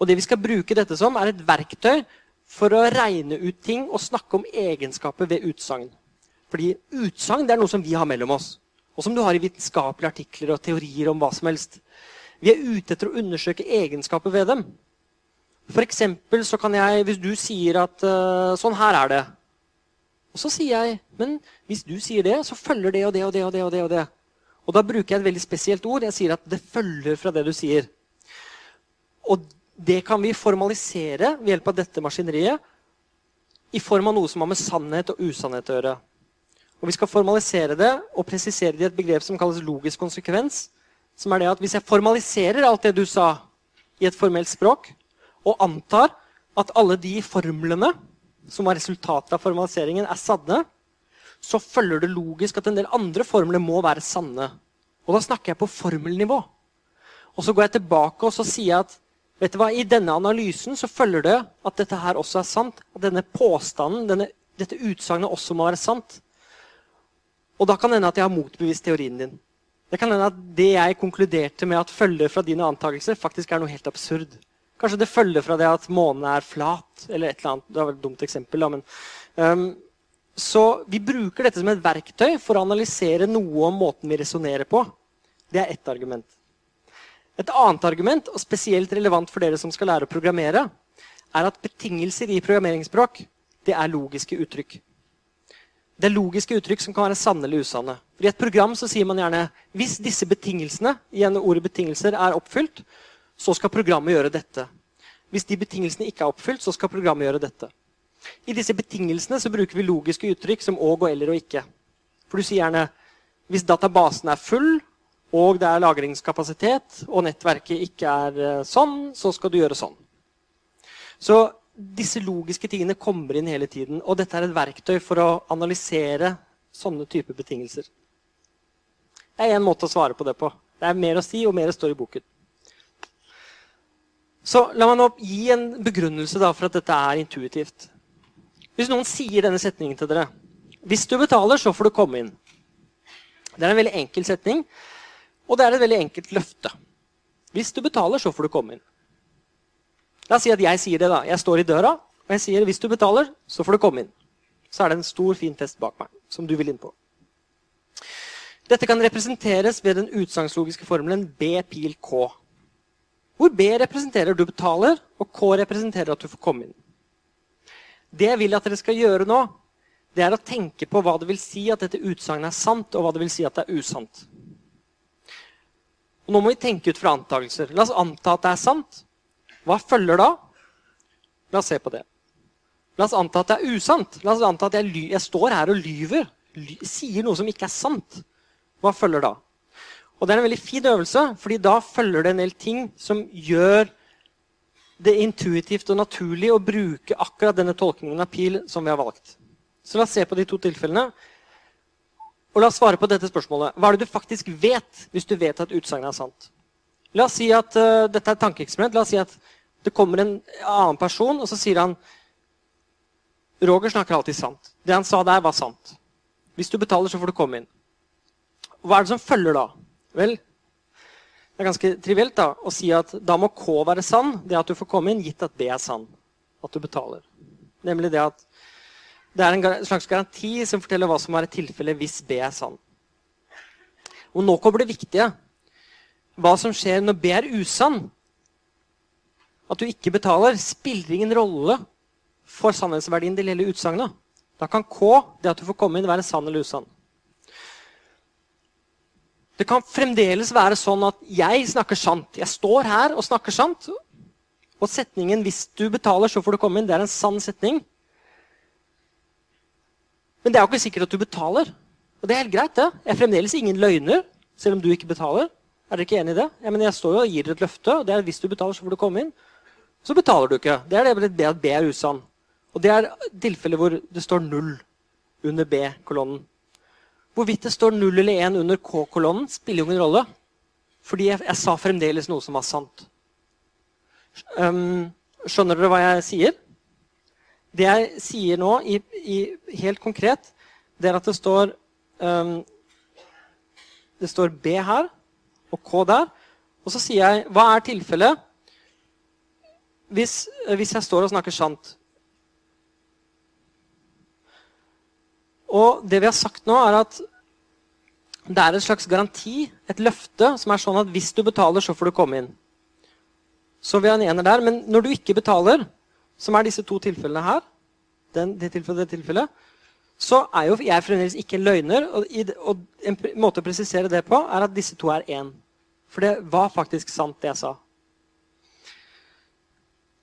Og Det vi skal bruke dette som, er et verktøy for å regne ut ting og snakke om egenskaper ved utsagn. Fordi utsagn er noe som vi har mellom oss, og som du har i vitenskapelige artikler og teorier om hva som helst. Vi er ute etter å undersøke egenskaper ved dem. For eksempel så kan jeg, Hvis du sier at uh, sånn her er det, og så sier jeg men hvis du sier det, så følger det og det og det. Og det og det. Og det. Og da bruker jeg et veldig spesielt ord. Jeg sier at det følger fra det du sier. Og det kan vi formalisere ved hjelp av dette maskineriet i form av noe som har med sannhet og usannhet å gjøre. Og Vi skal formalisere det og presisere det i et begrep som kalles logisk konsekvens. Som er det at Hvis jeg formaliserer alt det du sa, i et formelt språk, og antar at alle de formlene som var resultatet av formaliseringen, er sanne, så følger det logisk at en del andre formler må være sanne. Og da snakker jeg på formelnivå. Og så går jeg tilbake og så sier jeg at vet du hva, i denne analysen så følger det at dette her også er sant. At denne påstanden, denne, dette utsagnet også må være sant. Og da kan det hende at jeg har motbevist teorien din. Det kan hende at det jeg konkluderte med at følger fra dine antakelser, faktisk er noe helt absurd. Kanskje det følger fra det at månen er flat, eller et eller annet. Det var et dumt eksempel, da, men, um, så vi bruker dette som et verktøy for å analysere noe om måten vi resonnerer på. Det er ett argument. Et annet argument, og spesielt relevant for dere som skal lære å programmere, er at betingelser i programmeringsspråk det er logiske uttrykk. Det er logiske uttrykk som kan være sanne eller usanne. For I et program så sier man gjerne hvis disse betingelsene igjen ordet betingelser er oppfylt, så skal programmet gjøre dette. Hvis de betingelsene ikke er oppfylt, så skal programmet gjøre dette. I disse betingelsene så bruker vi logiske uttrykk som og og eller og ikke. For du sier gjerne hvis databasen er full, og det er lagringskapasitet, og nettverket ikke er eh, sånn, så skal du gjøre sånn. Så disse logiske tingene kommer inn hele tiden. Og dette er et verktøy for å analysere sånne typer betingelser. Det er én måte å svare på det på. Det er mer å si, og mer står i boken. Så la meg nå gi en begrunnelse for at dette er intuitivt. Hvis noen sier denne setningen til dere Hvis du betaler, så får du komme inn. Det er en veldig enkel setning, og det er et veldig enkelt løfte. Hvis du betaler, så får du komme inn. La oss si at jeg sier det. da. Jeg står i døra, og jeg sier hvis du betaler, så får du komme inn. Så er det en stor, fin test bak meg som du vil inn på. Dette kan representeres ved den utsagnslogiske formelen B pil K. Hvor B representerer du betaler, og K representerer at du får komme inn. Det jeg vil at dere skal gjøre nå, det er å tenke på hva det vil si at dette utsagnet er sant, og hva det vil si at det er usant. Og nå må vi tenke ut fra antakelser. La oss anta at det er sant. Hva følger da? La oss se på det. La oss anta at det er usant. La oss anta at jeg, jeg står her og lyver. Ly sier noe som ikke er sant. Hva følger da? Og det er en veldig fin øvelse, fordi da følger det en del ting som gjør det intuitivt og naturlig å bruke akkurat denne tolkningen av pil som vi har valgt. Så la oss se på de to tilfellene. Og la oss svare på dette spørsmålet. Hva er det du faktisk vet hvis du vet at utsagnet er sant? La oss si at uh, dette er et tankeeksperiment. La oss si at det kommer en annen person, og så sier han Roger snakker alltid sant. Det han sa der, var sant. Hvis du betaler, så får du komme inn. Hva er det som følger da? Vel, det er ganske trivielt da, å si at da må K være sann, det at du får komme inn, gitt at B er sann. At du betaler. Nemlig det at det er en slags garanti som forteller hva som er et tilfelle hvis B er sann. Og nå kommer det viktige. Hva som skjer når B er usann. At du ikke betaler, spiller ingen rolle for sannhetsverdien til hele utsagnet. Da kan K, det at du får komme inn, være sann eller usann. Det kan fremdeles være sånn at jeg snakker sant. Jeg står her og snakker sant. Og setningen 'hvis du betaler, så får du komme inn' det er en sann setning. Men det er jo ikke sikkert at du betaler. Og det er helt greit, det. Jeg er fremdeles ingen løgner, selv om du ikke betaler. Er dere ikke enig i det? Ja, men jeg står jo og gir et løfte, og det er at hvis du betaler, så får du komme inn. Så betaler du ikke. Det er det at B er usann. Og det er tilfellet hvor det står null under B-kolonnen. Hvorvidt det står null eller én under K-kolonnen, spiller jo ingen rolle. Fordi jeg, jeg, sa fremdeles noe som var sant. Um, skjønner dere hva jeg sier? Det jeg sier nå, i, i, helt konkret, det er at det står um, Det står B her og K der. Og så sier jeg Hva er tilfellet hvis, hvis jeg står og snakker sant? Og det vi har sagt nå, er at det er en slags garanti, et løfte, som er sånn at hvis du betaler, så får du komme inn. Så vi har en ener der. Men når du ikke betaler, som er disse to tilfellene her, den, det tilfellet, det tilfellet, så er jo jeg fremdeles ikke en løgner. Og, og, en måte å presisere det på er at disse to er én. For det var faktisk sant, det jeg sa.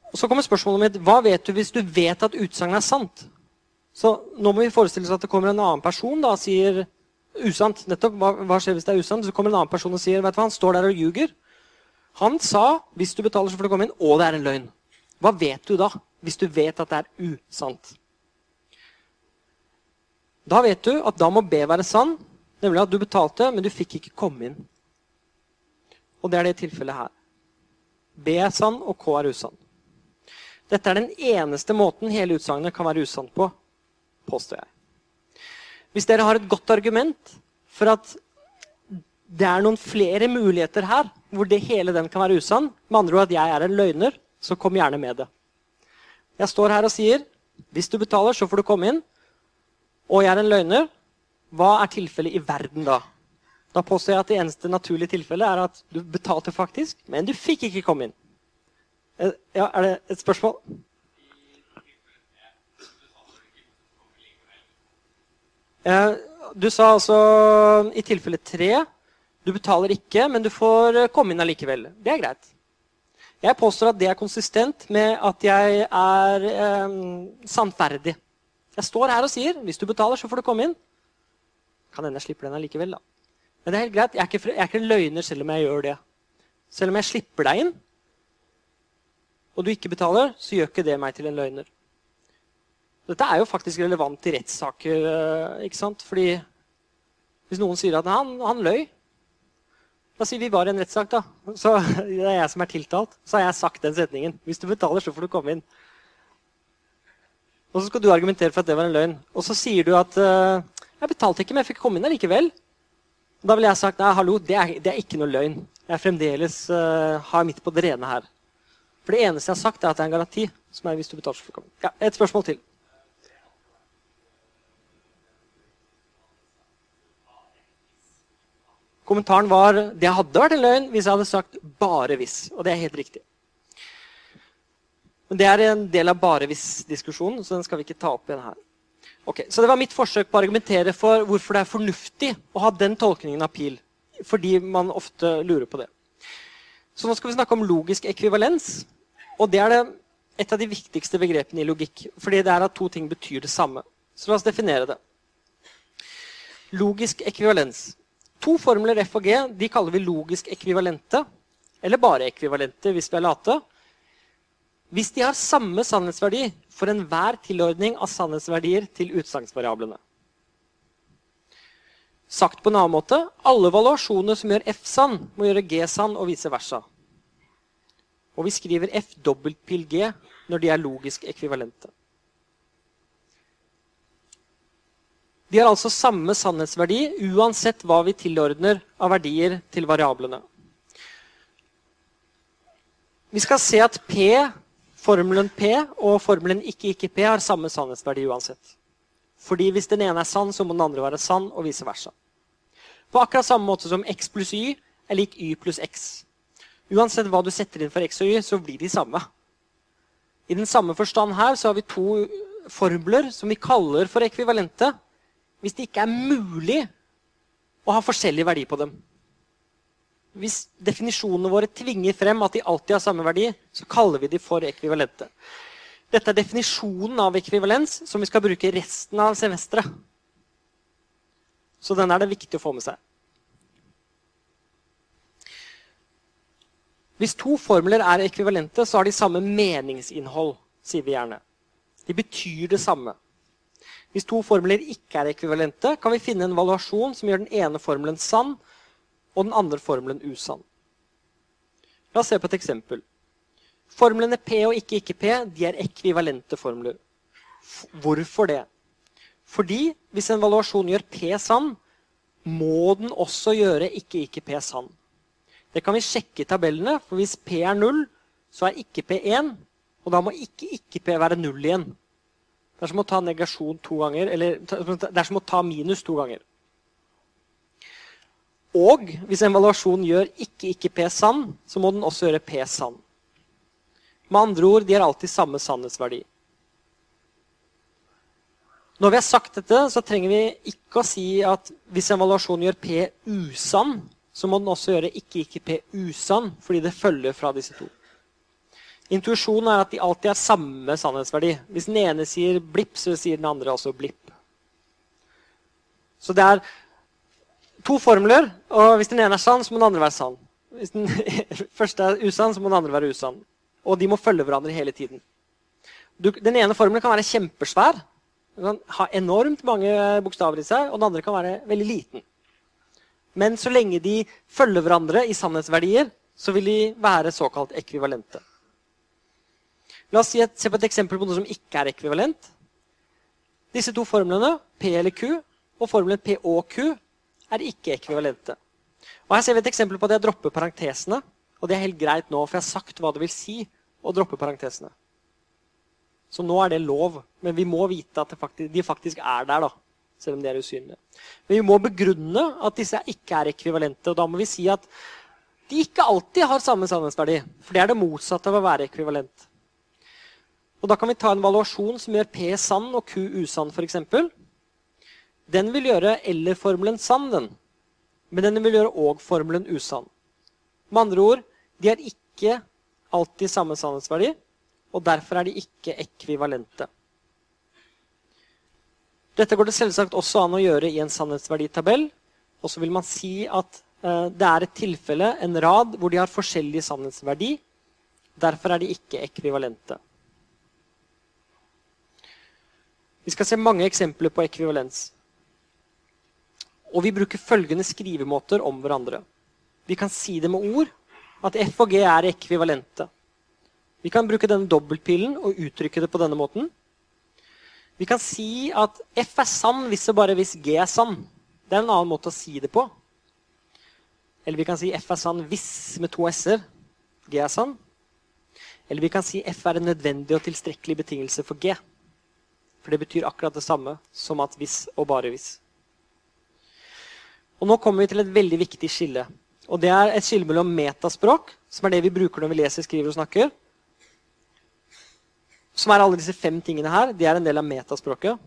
Og Så kommer spørsmålet mitt hva vet du hvis du vet at utsagnet er sant? Så nå må vi forestille oss at det kommer en annen person da, og sier usant. nettopp, hva, hva, skjer hvis det er usant? Så kommer en annen person og sier vet du hva, han står der og ljuger. Han sa hvis du betaler, så får du komme inn, og det er en løgn. Hva vet du da, hvis du vet at det er usant? Da vet du at da må B være sann, nemlig at du betalte, men du fikk ikke komme inn. Og det er det tilfellet her. B er sann, og K er usann. Dette er den eneste måten hele utsagnet kan være usant på, påstår jeg. Hvis dere har et godt argument for at det er noen flere muligheter her hvor det hele den kan være usann, med andre ord at jeg er en løgner, så kom gjerne med det. Jeg står her og sier hvis du betaler, så får du komme inn. Og jeg er en løgner. Hva er tilfellet i verden da? Da påstår jeg at det eneste naturlige tilfellet er at du betalte faktisk, men du fikk ikke komme inn. Eh, ja, Er det et spørsmål? Eh, du sa altså i tilfelle tre du betaler ikke, men du får eh, komme inn allikevel. Det er greit. Jeg påstår at det er konsistent med at jeg er eh, sannferdig. Jeg står her og sier hvis du betaler, så får du komme inn. Kan hende jeg slipper den allikevel, da. Men det er helt greit. Jeg er, ikke, en løgner selv om jeg gjør det. Selv om jeg slipper deg inn, og du ikke betaler, så gjør ikke det meg til en løgner. Dette er jo faktisk relevant i rettssaker. Eh, ikke sant? Fordi hvis noen sier at han, han løy La oss si vi var i en rettssak, da. Så det er jeg som er tiltalt. Så har jeg sagt den setningen. Hvis du betaler, så får du komme inn. Og så skal du argumentere for at det var en løgn. Og så sier du at uh, jeg betalte ikke, men jeg fikk komme inn allikevel. Da ville jeg sagt nei, hallo, det er, det er ikke noe løgn. Jeg fremdeles uh, har midt på det rene her. For det eneste jeg har sagt, er at det er en garanti. som er hvis du betaler, så får du komme inn. Ja, Et spørsmål til. Kommentaren var det hadde vært en løgn hvis jeg hadde sagt 'bare hvis'. Og det er helt riktig. Men det er en del av bare hvis-diskusjonen, så den skal vi ikke ta opp igjen her. Ok, Så det var mitt forsøk på å argumentere for hvorfor det er fornuftig å ha den tolkningen av pil. Fordi man ofte lurer på det. Så nå skal vi snakke om logisk ekvivalens. Og det er det, et av de viktigste begrepene i logikk. Fordi det er at to ting betyr det samme. Så la oss definere det. Logisk ekvivalens. To formler F og G de kaller vi logisk ekvivalente. Eller bare ekvivalente, hvis vi er late. Hvis de har samme sannhetsverdi for enhver tilordning av sannhetsverdier til utsagnsvariablene. Sagt på en annen måte alle valuasjoner som gjør F sann, må gjøre G sann, og vice versa. Og vi skriver F dobbeltpil G når de er logisk ekvivalente. De har altså samme sannhetsverdi uansett hva vi tilordner av verdier til variablene. Vi skal se at P, formelen P og formelen ikke-ikke-P har samme sannhetsverdi uansett. Fordi hvis den ene er sann, så må den andre være sann, og vice versa. På akkurat samme måte som x pluss y er lik y pluss x. Uansett hva du setter inn for x og y, så blir de samme. I den samme forstand her så har vi to formler som vi kaller for ekvivalente, hvis det ikke er mulig å ha forskjellig verdi på dem. Hvis definisjonene våre tvinger frem at de alltid har samme verdi, så kaller vi de for ekvivalente. Dette er definisjonen av ekvivalens som vi skal bruke resten av semesteret. Så den er det viktig å få med seg. Hvis to formler er ekvivalente, så har de samme meningsinnhold, sier vi gjerne. De betyr det samme. Hvis to formler ikke er ekvivalente, kan vi finne en valuasjon som gjør den ene formelen sann og den andre formelen usann. La oss se på et eksempel. Formlene P og ikke ikke P de er ekvivalente formler. Hvorfor det? Fordi hvis en valuasjon gjør P sann, må den også gjøre ikke ikke P sann. Det kan vi sjekke i tabellene, for hvis P er 0, så er ikke P 1. Og da må ikke ikke P være 0 igjen. Det er som å ta negasjon to ganger, eller det er som å ta minus to ganger. Og hvis en valuasjon gjør ikke ikke P sann, så må den også gjøre P sann. Med andre ord, de har alltid samme sannhetsverdi. Når vi har sagt dette, så trenger vi ikke å si at hvis en valuasjon gjør P usann, så må den også gjøre ikke ikke P usann, fordi det følger fra disse to. Intuisjonen er at de alltid har samme sannhetsverdi. Hvis den ene sier blipp, så sier den andre også blipp. Så det er to formler, og hvis den ene er sann, så må den andre være sann. Hvis den [LAUGHS] første er usann, så må den andre være usann. Og de må følge hverandre hele tiden. Du, den ene formelen kan være kjempesvær. Den kan ha enormt mange bokstaver i seg, og den andre kan være veldig liten. Men så lenge de følger hverandre i sannhetsverdier, så vil de være såkalt ekvivalente. La oss se på et eksempel på noe som ikke er ekvivalent. Disse to formlene, P eller Q, og formelen P og Q, er ikke ekvivalente. Og Her ser vi et eksempel på at jeg dropper parentesene. Og det er helt greit nå, for jeg har sagt hva det vil si å droppe parentesene. Så nå er det lov, men vi må vite at faktisk, de faktisk er der. da, Selv om de er usynlige. Men vi må begrunne at disse ikke er ekvivalente. Og da må vi si at de ikke alltid har samme sannhetsverdi. For det er det motsatte av å være ekvivalent. Og Da kan vi ta en valuasjon som gjør P sann og Q usann, f.eks. Den vil gjøre eller-formelen sann, den. Men den vil gjøre og-formelen usann. Med andre ord, de er ikke alltid samme sannhetsverdi, og derfor er de ikke ekvivalente. Dette går det selvsagt også an å gjøre i en sannhetsverditabell. Og så vil man si at eh, det er et tilfelle, en rad, hvor de har forskjellig sannhetsverdi. Derfor er de ikke ekvivalente. Vi skal se mange eksempler på ekvivalens. Og vi bruker følgende skrivemåter om hverandre. Vi kan si det med ord, at F og G er ekvivalente. Vi kan bruke denne dobbeltpilen og uttrykke det på denne måten. Vi kan si at F er sann hvis og bare hvis G er sann. Det er en annen måte å si det på. Eller vi kan si F er sann hvis med to s-er. G er sann. Eller vi kan si F er en nødvendig og tilstrekkelig betingelse for G. For det betyr akkurat det samme som at hvis og bare hvis. Og Nå kommer vi til et veldig viktig skille. Og Det er et skille mellom metaspråk, som er det vi bruker når vi leser, skriver og snakker. Som er alle disse fem tingene her. De er en del av metaspråket.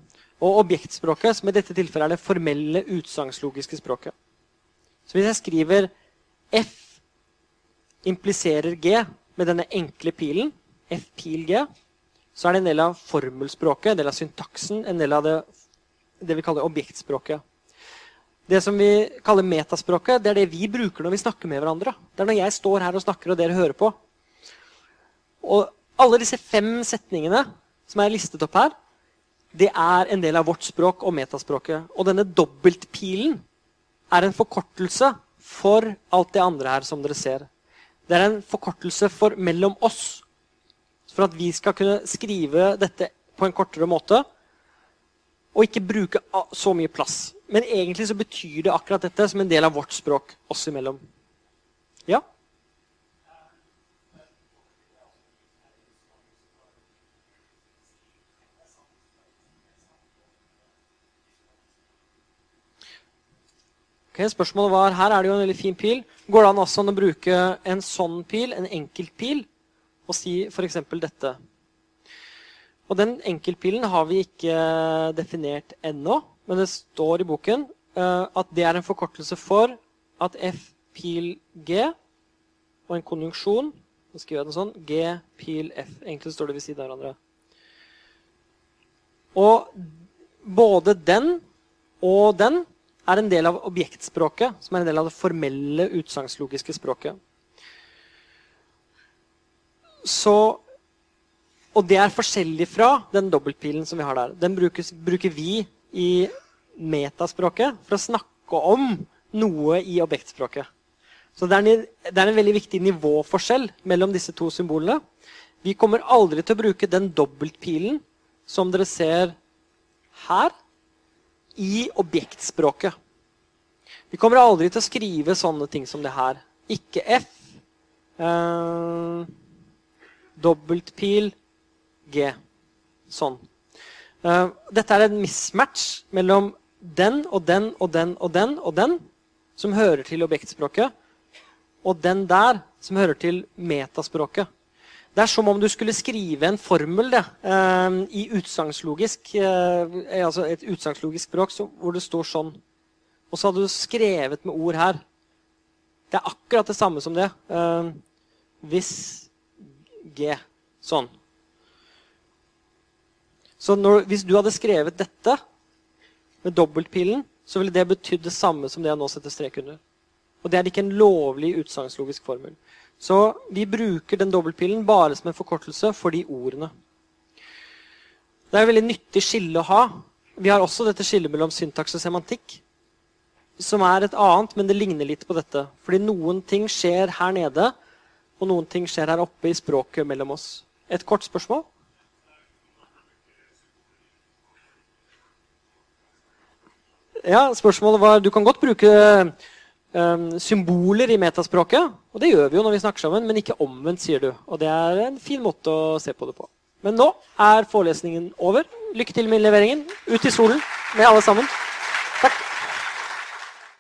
Og objektspråket, som i dette tilfellet er det formelle utsagnslogiske språket. Så hvis jeg skriver F impliserer G med denne enkle pilen, F pil G, så er det en del av formelspråket, en del av syntaksen, en del av det, det vi kaller objektspråket. Det som vi kaller metaspråket, det er det vi bruker når vi snakker med hverandre. Det er når jeg står her og snakker, og dere hører på. Og alle disse fem setningene som er listet opp her, det er en del av vårt språk og metaspråket. Og denne dobbeltpilen er en forkortelse for alt det andre her som dere ser. Det er en forkortelse for mellom oss for at vi skal kunne skrive dette på en kortere måte og ikke bruke så mye plass. Men egentlig så betyr det akkurat dette som en del av vårt språk oss imellom. Ja? Okay, spørsmålet var, Her er det jo en veldig fin pil. Går det an også å bruke en sånn pil, en enkeltpil, og si f.eks. dette. Og den enkeltpilen har vi ikke definert ennå, men det står i boken uh, at det er en forkortelse for at F pil G og en konjunksjon Nå skriver jeg den sånn. G pil F. Egentlig står det ved siden av hverandre. Og både den og den er en del av objektspråket, som er en del av det formelle utsagnslogiske språket. Så, og det er forskjellig fra den dobbeltpilen som vi har der. Den brukes, bruker vi i metaspråket for å snakke om noe i objektspråket. Så det er, en, det er en veldig viktig nivåforskjell mellom disse to symbolene. Vi kommer aldri til å bruke den dobbeltpilen som dere ser her, i objektspråket. Vi kommer aldri til å skrive sånne ting som det her. Ikke F. Eh, dobbeltpil G. Sånn. Eh, dette er en mismatch mellom den og den og den og den og den, som hører til objektspråket, og den der, som hører til metaspråket. Det er som om du skulle skrive en formel det, uh, i utsagnslogisk, uh, altså et utsagnslogisk språk hvor det står sånn. Og så hadde du skrevet med ord her. Det er akkurat det samme som det. Hvis G. Sånn. Så når, hvis du hadde skrevet dette med dobbeltpilen, så ville det betydd det samme som det jeg nå setter strek under. Og det er ikke en lovlig utsagnslogisk formel. Så vi bruker den dobbeltpilen bare som en forkortelse for de ordene. Det er et veldig nyttig skille å ha. Vi har også dette skillet mellom syntaks og semantikk, som er et annet, men det ligner litt på dette. Fordi noen ting skjer her nede, og noen ting skjer her oppe i språket mellom oss. Et kort spørsmål? Ja, spørsmålet var Du kan godt bruke um, symboler i metaspråket. Og det gjør vi jo når vi snakker sammen, men ikke omvendt, sier du. Og det er en fin måte å se på det på. Men nå er forelesningen over. Lykke til med leveringen. Ut i solen med alle sammen.